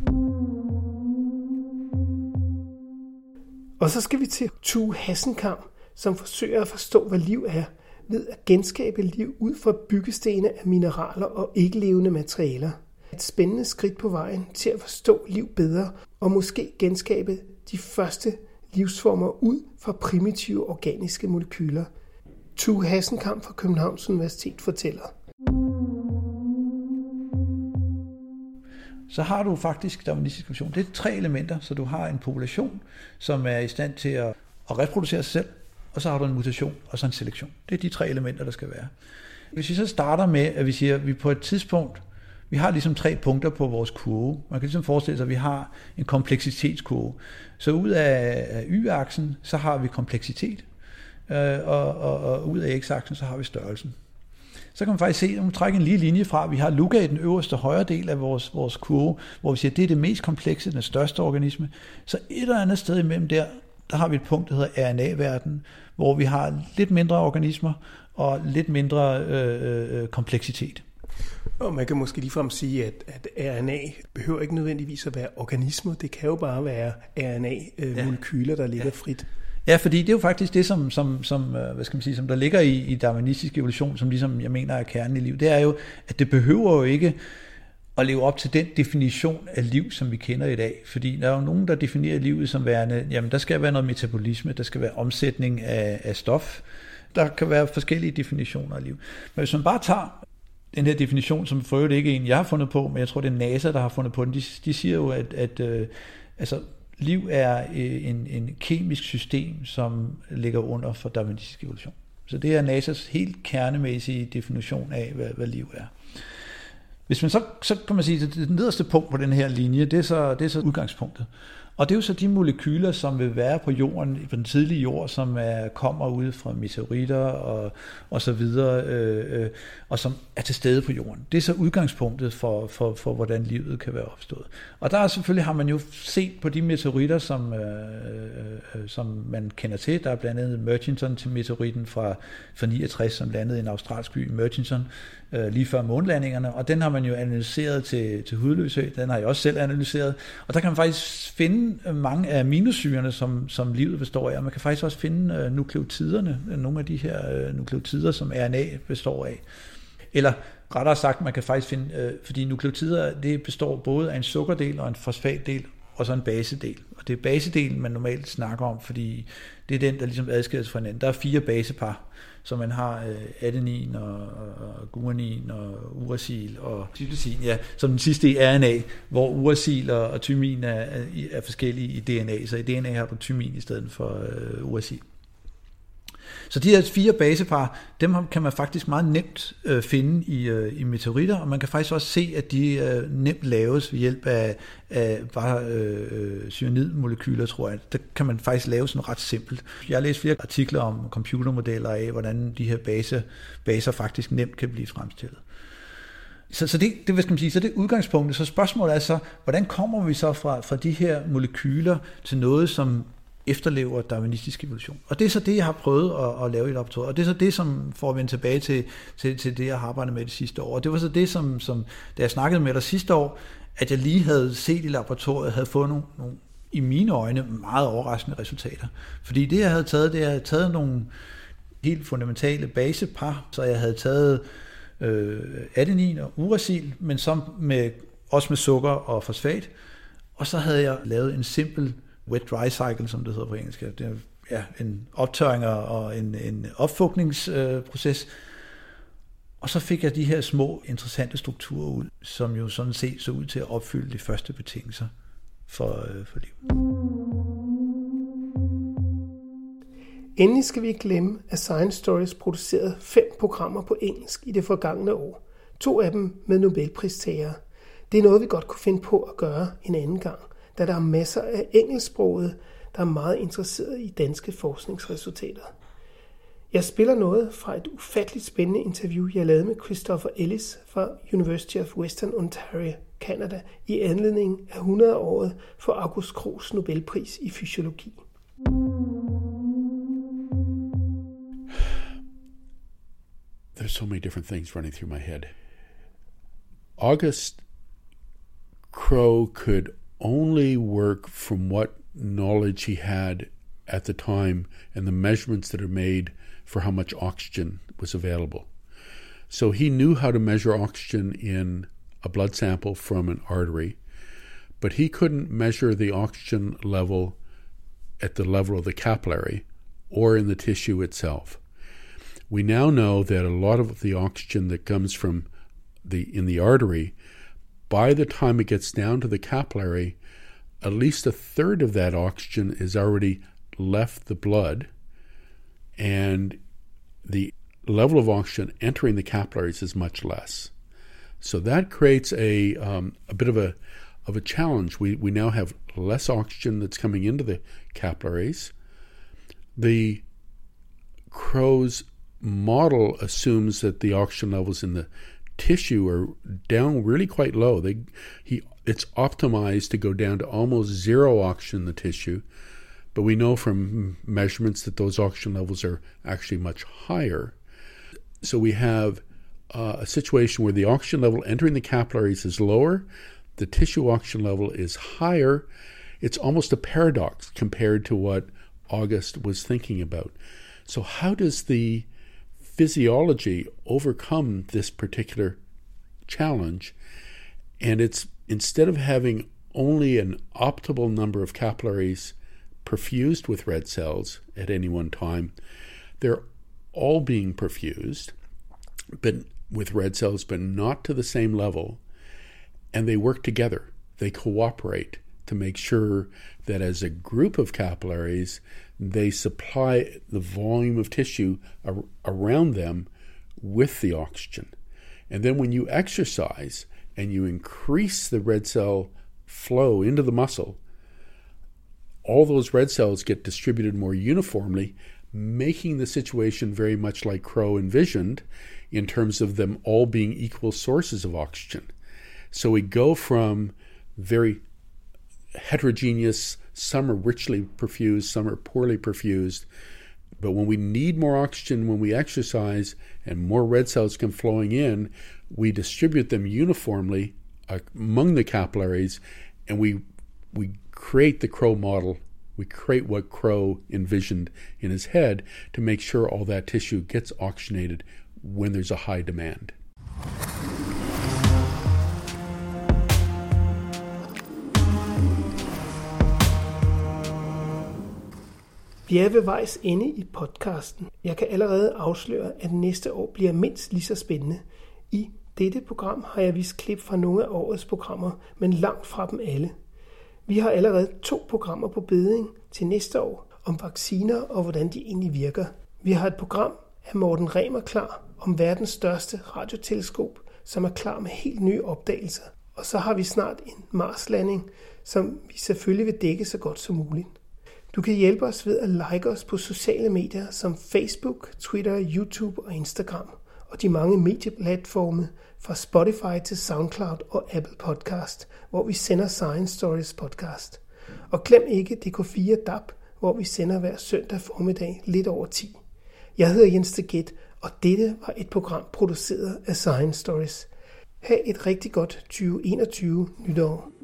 Og så skal vi til Tue Hassenkamp, som forsøger at forstå, hvad liv er, ved at genskabe liv ud fra byggestene af mineraler og ikke-levende materialer. Et spændende skridt på vejen til at forstå liv bedre og måske genskabe de første livsformer ud fra primitive organiske molekyler. Tue Hassenkamp fra Københavns Universitet fortæller. så har du faktisk darwinistisk evolution. Det er tre elementer, så du har en population, som er i stand til at, at reproducere sig selv, og så har du en mutation, og så en selektion. Det er de tre elementer, der skal være. Hvis vi så starter med, at vi siger, at vi på et tidspunkt, vi har ligesom tre punkter på vores kurve. Man kan ligesom forestille sig, at vi har en kompleksitetskurve. Så ud af y-aksen, så har vi kompleksitet, øh, og, og, og ud af x-aksen, så har vi størrelsen. så kan man faktisk se, at man trækker en lige linje fra, vi har Luca i den øverste højre del af vores, vores kurve, hvor vi siger, at det er det mest komplekse, den største organisme. Så et eller andet sted imellem der, der har vi et punkt, der hedder RNA-verden, hvor vi har lidt mindre organismer og lidt mindre øh, øh, kompleksitet. Og man kan måske ligefrem sige, at, at RNA behøver ikke nødvendigvis at være organismer. Det kan jo bare være RNA-molekyler, der ligger ja. frit. Ja, fordi det er jo faktisk det, som, som, som, hvad skal man sige, som der ligger i, i darwinistisk evolution, som ligesom jeg mener er kernen i liv. Det er jo, at det behøver jo ikke at leve op til den definition af liv, som vi kender i dag. Fordi der er jo nogen, der definerer livet som værende, jamen der skal være noget metabolisme, der skal være omsætning af, af stof, der kan være forskellige definitioner af liv. Men hvis man bare tager den her definition, som for øvrigt ikke er en, jeg har fundet på, men jeg tror, det er NASA, der har fundet på den, de, de siger jo, at, at øh, altså, liv er øh, en, en kemisk system, som ligger under for darwinistisk evolution. Så det er NASA's helt kernemæssige definition af, hvad, hvad liv er. Hvis man så, så kan man sige, at det nederste punkt på den her linje, det er så, det er så udgangspunktet. Og det er jo så de molekyler, som vil være på jorden, på den tidlige jord, som er, kommer ud fra meteoritter og, og så videre, øh, øh, og som er til stede på jorden. Det er så udgangspunktet for, for, for, hvordan livet kan være opstået. Og der er selvfølgelig, har man jo set på de meteoritter, som, øh, øh, som man kender til. Der er blandt andet Murchison til meteoritten fra, fra 69, som landede i en australsk by, Murchison, øh, lige før månelandingerne, og den har man jo analyseret til, til hudløshed, den har jeg også selv analyseret, og der kan man faktisk finde Øh, mange af aminosyrene, som, som livet består af, og man kan faktisk også finde øh, nukleotiderne, øh, nogle af de her øh, nukleotider, som RNA består af. Eller rettere sagt, man kan faktisk finde, øh, fordi nukleotider, det består både af en sukkerdel og en fosfatdel, og så en basedel. Og det er basedelen, man normalt snakker om, fordi det er den, der ligesom adskilles fra hinanden. Der er fire basepar, så man har øh, adenin og, og guanin og uracil og cytosin, ja, som den sidste i RNA, hvor uracil og, og tymin er, er, forskellige i DNA, så i DNA har du tymin i stedet for øh, uracil. Så de her fire basepar, dem kan man faktisk meget nemt øh, finde i, øh, i meteoritter, og man kan faktisk også se, at de øh, nemt laves ved hjælp af, af bare øh, cyanidmolekyler, tror jeg. Det kan man faktisk lave sådan ret simpelt. Jeg har læst flere artikler om computermodeller af, hvordan de her base, baser faktisk nemt kan blive fremstillet. Så, så det, det, hvad skal man sige, så det er udgangspunktet. Så spørgsmålet er så, hvordan kommer vi så fra, fra de her molekyler til noget, som efterlever darwinistisk evolution. Og det er så det, jeg har prøvet at, at lave i laboratoriet, og det er så det, som får vi tilbage til, til, til det, jeg har arbejdet med det sidste år. Og det var så det, som, som da jeg snakkede med dig sidste år, at jeg lige havde set i laboratoriet, havde fået nogle, nogle i mine øjne meget overraskende resultater. Fordi det, jeg havde taget, det er, jeg havde taget nogle helt fundamentale basepar, så jeg havde taget øh, adenin og uracil, men som med, også med sukker og fosfat, og så havde jeg lavet en simpel wet-dry cycle, som det hedder på engelsk. Det er ja, en optørring og en, en opfugtningsproces. Og så fik jeg de her små, interessante strukturer ud, som jo sådan set så ud til at opfylde de første betingelser for, øh, for liv. Endelig skal vi ikke glemme, at Science Stories producerede fem programmer på engelsk i det forgangne år. To af dem med Nobelpristagere. Det er noget, vi godt kunne finde på at gøre en anden gang da der er masser af engelsksproget, der er meget interesseret i danske forskningsresultater. Jeg spiller noget fra et ufatteligt spændende interview, jeg lavede med Christopher Ellis fra University of Western Ontario, Canada, i anledning af 100-året for August Krohs Nobelpris i fysiologi. There's so many different things running through my head. August Crow could only work from what knowledge he had at the time and the measurements that are made for how much oxygen was available. So he knew how to measure oxygen in a blood sample from an artery, but he couldn't measure the oxygen level at the level of the capillary or in the tissue itself. We now know that a lot of the oxygen that comes from the in the artery by the time it gets down to the capillary, at least a third of that oxygen is already left the blood, and the level of oxygen entering the capillaries is much less. So that creates a um, a bit of a of a challenge. We we now have less oxygen that's coming into the capillaries. The crow's model assumes that the oxygen levels in the tissue are down really quite low. They he it's optimized to go down to almost zero oxygen in the tissue, but we know from measurements that those oxygen levels are actually much higher. So we have uh, a situation where the oxygen level entering the capillaries is lower, the tissue oxygen level is higher. It's almost a paradox compared to what August was thinking about. So, how does the physiology overcome this particular challenge? And it's instead of having only an optimal number of capillaries perfused with red cells at any one time, they're all being perfused, but with red cells, but not to the same level. And they work together. They cooperate to make sure that as a group of capillaries, they supply the volume of tissue ar- around them with the oxygen. And then when you exercise and you increase the red cell flow into the muscle, all those red cells get distributed more uniformly, making the situation very much like Crow envisioned in terms of them all being equal sources of oxygen. So we go from very heterogeneous, some are richly perfused, some are poorly perfused. But when we need more oxygen when we exercise and more red cells come flowing in, we distribute them uniformly among the capillaries and we we create the Crow model. We create what Crow envisioned in his head to make sure all that tissue gets oxygenated when there's a high demand. Vi er ved vejs ende i podcasten. Jeg kan allerede afsløre, at næste år bliver mindst lige så spændende. I dette program har jeg vist klip fra nogle af årets programmer, men langt fra dem alle. Vi har allerede to programmer på beding til næste år om vacciner og hvordan de egentlig virker. Vi har et program af Morten Remer klar om verdens største radioteleskop, som er klar med helt nye opdagelser. Og så har vi snart en Marslanding, som vi selvfølgelig vil dække så godt som muligt. Du kan hjælpe os ved at like os på sociale medier som Facebook, Twitter, YouTube og Instagram, og de mange medieplatforme fra Spotify til SoundCloud og Apple Podcast, hvor vi sender Science Stories podcast. Og glem ikke DK4 DAB, hvor vi sender hver søndag formiddag lidt over 10. Jeg hedder Jens Deget, og dette var et program produceret af Science Stories. Ha' et rigtig godt 2021 nytår.